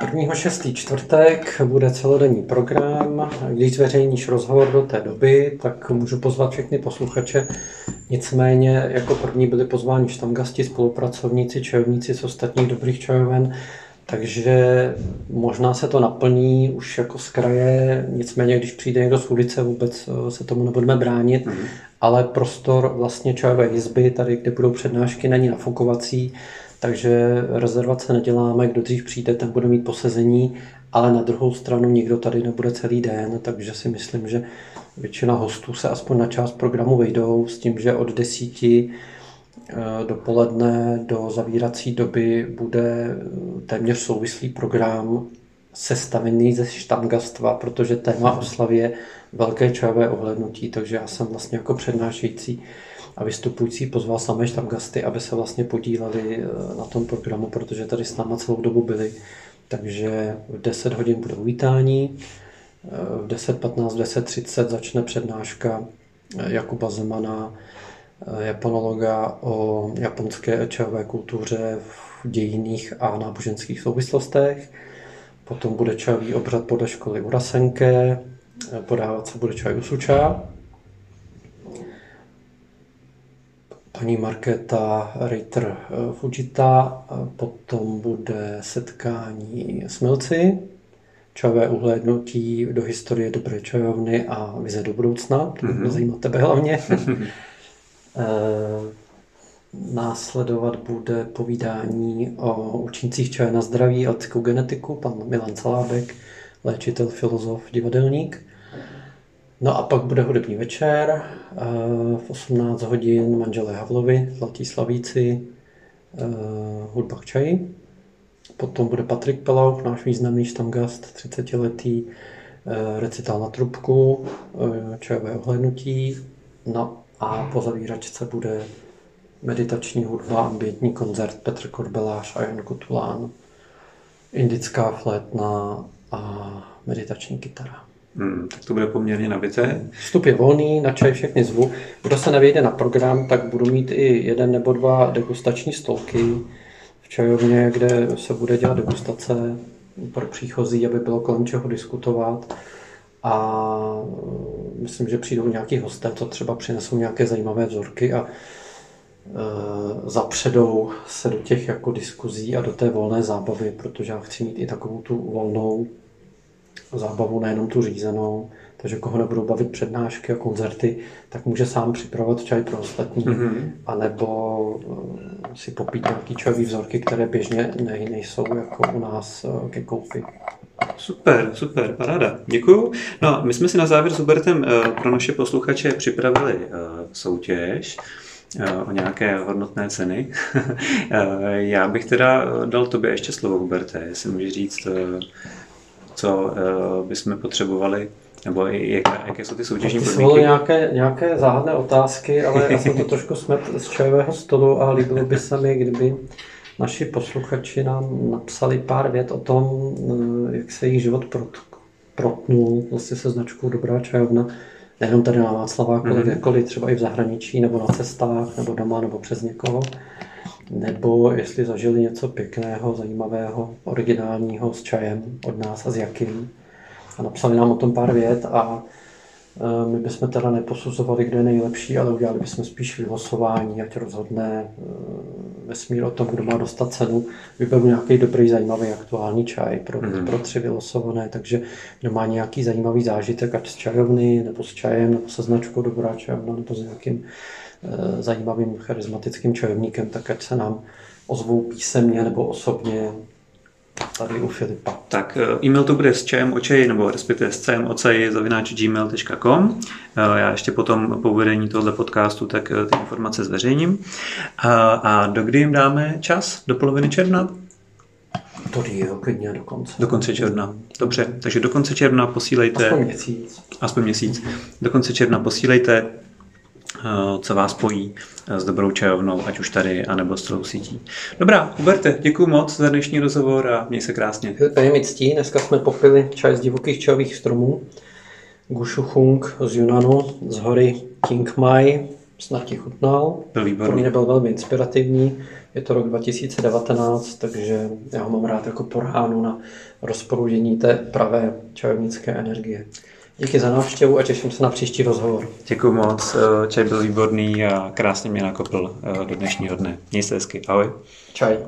1.6. čtvrtek bude celodenní program. Když zveřejníš rozhovor do té doby, tak můžu pozvat všechny posluchače. Nicméně jako první byli pozváni štamgasti, spolupracovníci, čajovníci z ostatních dobrých čajoven, takže možná se to naplní už jako z kraje, nicméně když přijde někdo z ulice, vůbec eh, se tomu nebudeme bránit, mm. ale prostor vlastně čajové jizby, tady kde budou přednášky, není nafukovací, takže rezervace neděláme, kdo dřív přijde, ten bude mít posezení, ale na druhou stranu nikdo tady nebude celý den, takže si myslím, že většina hostů se aspoň na část programu vejdou s tím, že od desíti dopoledne do zavírací doby bude téměř souvislý program sestavený ze štamgastva, protože téma oslavy je velké čajové ohlednutí, takže já jsem vlastně jako přednášející a vystupující pozval samé štamgasty, aby se vlastně podíleli eh, na tom programu, protože tady s náma celou dobu byli. Takže v 10 hodin bude uvítání, eh, v 10.15, v 10.30 začne přednáška eh, Jakuba Zemana, japonologa o japonské ečové kultuře v dějiných a náboženských souvislostech. Potom bude čajový obřad podle školy Urasenke, podávat se bude čaj Usuča, paní Markéta Reiter eh, Fujita, potom bude setkání s milci, čajové uhlédnutí do historie dobré čajovny a vize do budoucna, to mm-hmm. zajímá tebe hlavně. Eh, následovat bude povídání o účincích čaje na zdraví a genetiku, pan Milan Calábek, léčitel, filozof, divadelník. No a pak bude hudební večer, eh, v 18 hodin manželé Havlovi, Zlatí slavíci, eh, hudba k čaji. Potom bude Patrik Pelau, náš významný štangast, 30 letý, recitál na trubku, čajové ohlednutí, no a po zavíračce bude meditační hudba, ambientní koncert Petr Korbelář a Jan Kotulán, indická flétna a meditační kytara.
Hmm, tak to bude poměrně nabité.
Vstup je volný, na čaj všechny zvu. Kdo se nevějde na program, tak budu mít i jeden nebo dva degustační stolky v čajovně, kde se bude dělat degustace pro příchozí, aby bylo kolem čeho diskutovat. A myslím, že přijdou nějaký hosté, co třeba přinesou nějaké zajímavé vzorky a e, zapředou se do těch jako diskuzí a do té volné zábavy, protože já chci mít i takovou tu volnou zábavu, nejenom tu řízenou. Takže koho nebudou bavit přednášky a koncerty, tak může sám připravovat čaj pro ostatní, mm-hmm. anebo e, si popít nějaký čajový vzorky, které běžně ne, nejsou jako u nás e, ke koupi.
Super, super, paráda. Děkuju. No, my jsme si na závěr s Hubertem eh, pro naše posluchače připravili eh, soutěž eh, o nějaké hodnotné ceny. Já bych teda dal tobě ještě slovo, Huberte, jestli můžeš říct, co bychom potřebovali nebo jaké, jaké jsou ty soutěžní
podmínky? nějaké, nějaké záhadné otázky, ale já jsem to trošku smet z čajového stolu a líbilo by se mi, kdyby naši posluchači nám napsali pár vět o tom, eh, jak se jejich život protnul vlastně se značkou Dobrá čajovna, nejenom tady na Václaváku, ale mm-hmm. kdekoliv, třeba i v zahraničí, nebo na cestách, nebo doma, nebo přes někoho. Nebo jestli zažili něco pěkného, zajímavého, originálního s čajem od nás a s jakým. A napsali nám o tom pár vět a my bychom teda neposuzovali, kdo je nejlepší, ale udělali bychom spíš vylosování, ať rozhodne eh, vesmír o tom, kdo má dostat cenu. Vyberu nějaký dobrý, zajímavý, aktuální čaj pro, mm-hmm. pro tři vylosované, takže kdo má nějaký zajímavý zážitek, ať z čajovny, nebo s čajem, nebo se značkou Dobrá čajovna, nebo s nějakým e, zajímavým charismatickým čajovníkem, tak ať se nám ozvou písemně nebo osobně tady u Filipa.
Tak eh, e-mail to bude s čajem očej, nebo respektive s čajem ocej zavináč gmail.com. Eh, já ještě potom po uvedení tohoto podcastu tak eh, ty informace zveřejním. A, a do kdy jim dáme čas? Do poloviny června?
To je klidně do konce.
Do konce června. Dobře, takže do konce června posílejte...
Aspoň měsíc.
Aspoň měsíc. Do konce června posílejte co vás spojí eh, s dobrou čajovnou, ať už tady, anebo s celou sítí. Dobrá, Huberte, děkuji moc za dnešní rozhovor a měj se krásně.
To je mi ctí, dneska jsme popili čaj z divokých čajových stromů. Gushu Hung z Yunanu, z hory King Mai, snad ti chutnal.
Byl výborný.
Pro mě byl velmi inspirativní. Je to rok 2019, takže já ho mám rád jako porhánu na rozproudění té pravé čajovnické energie. Díky za návštěvu a těším se na příští rozhovor.
Děkuji moc, eh, čaj byl výborný a krásně mě nakopl eh, do dnešního dne. Měj se hezky, ahoj.
Čaj.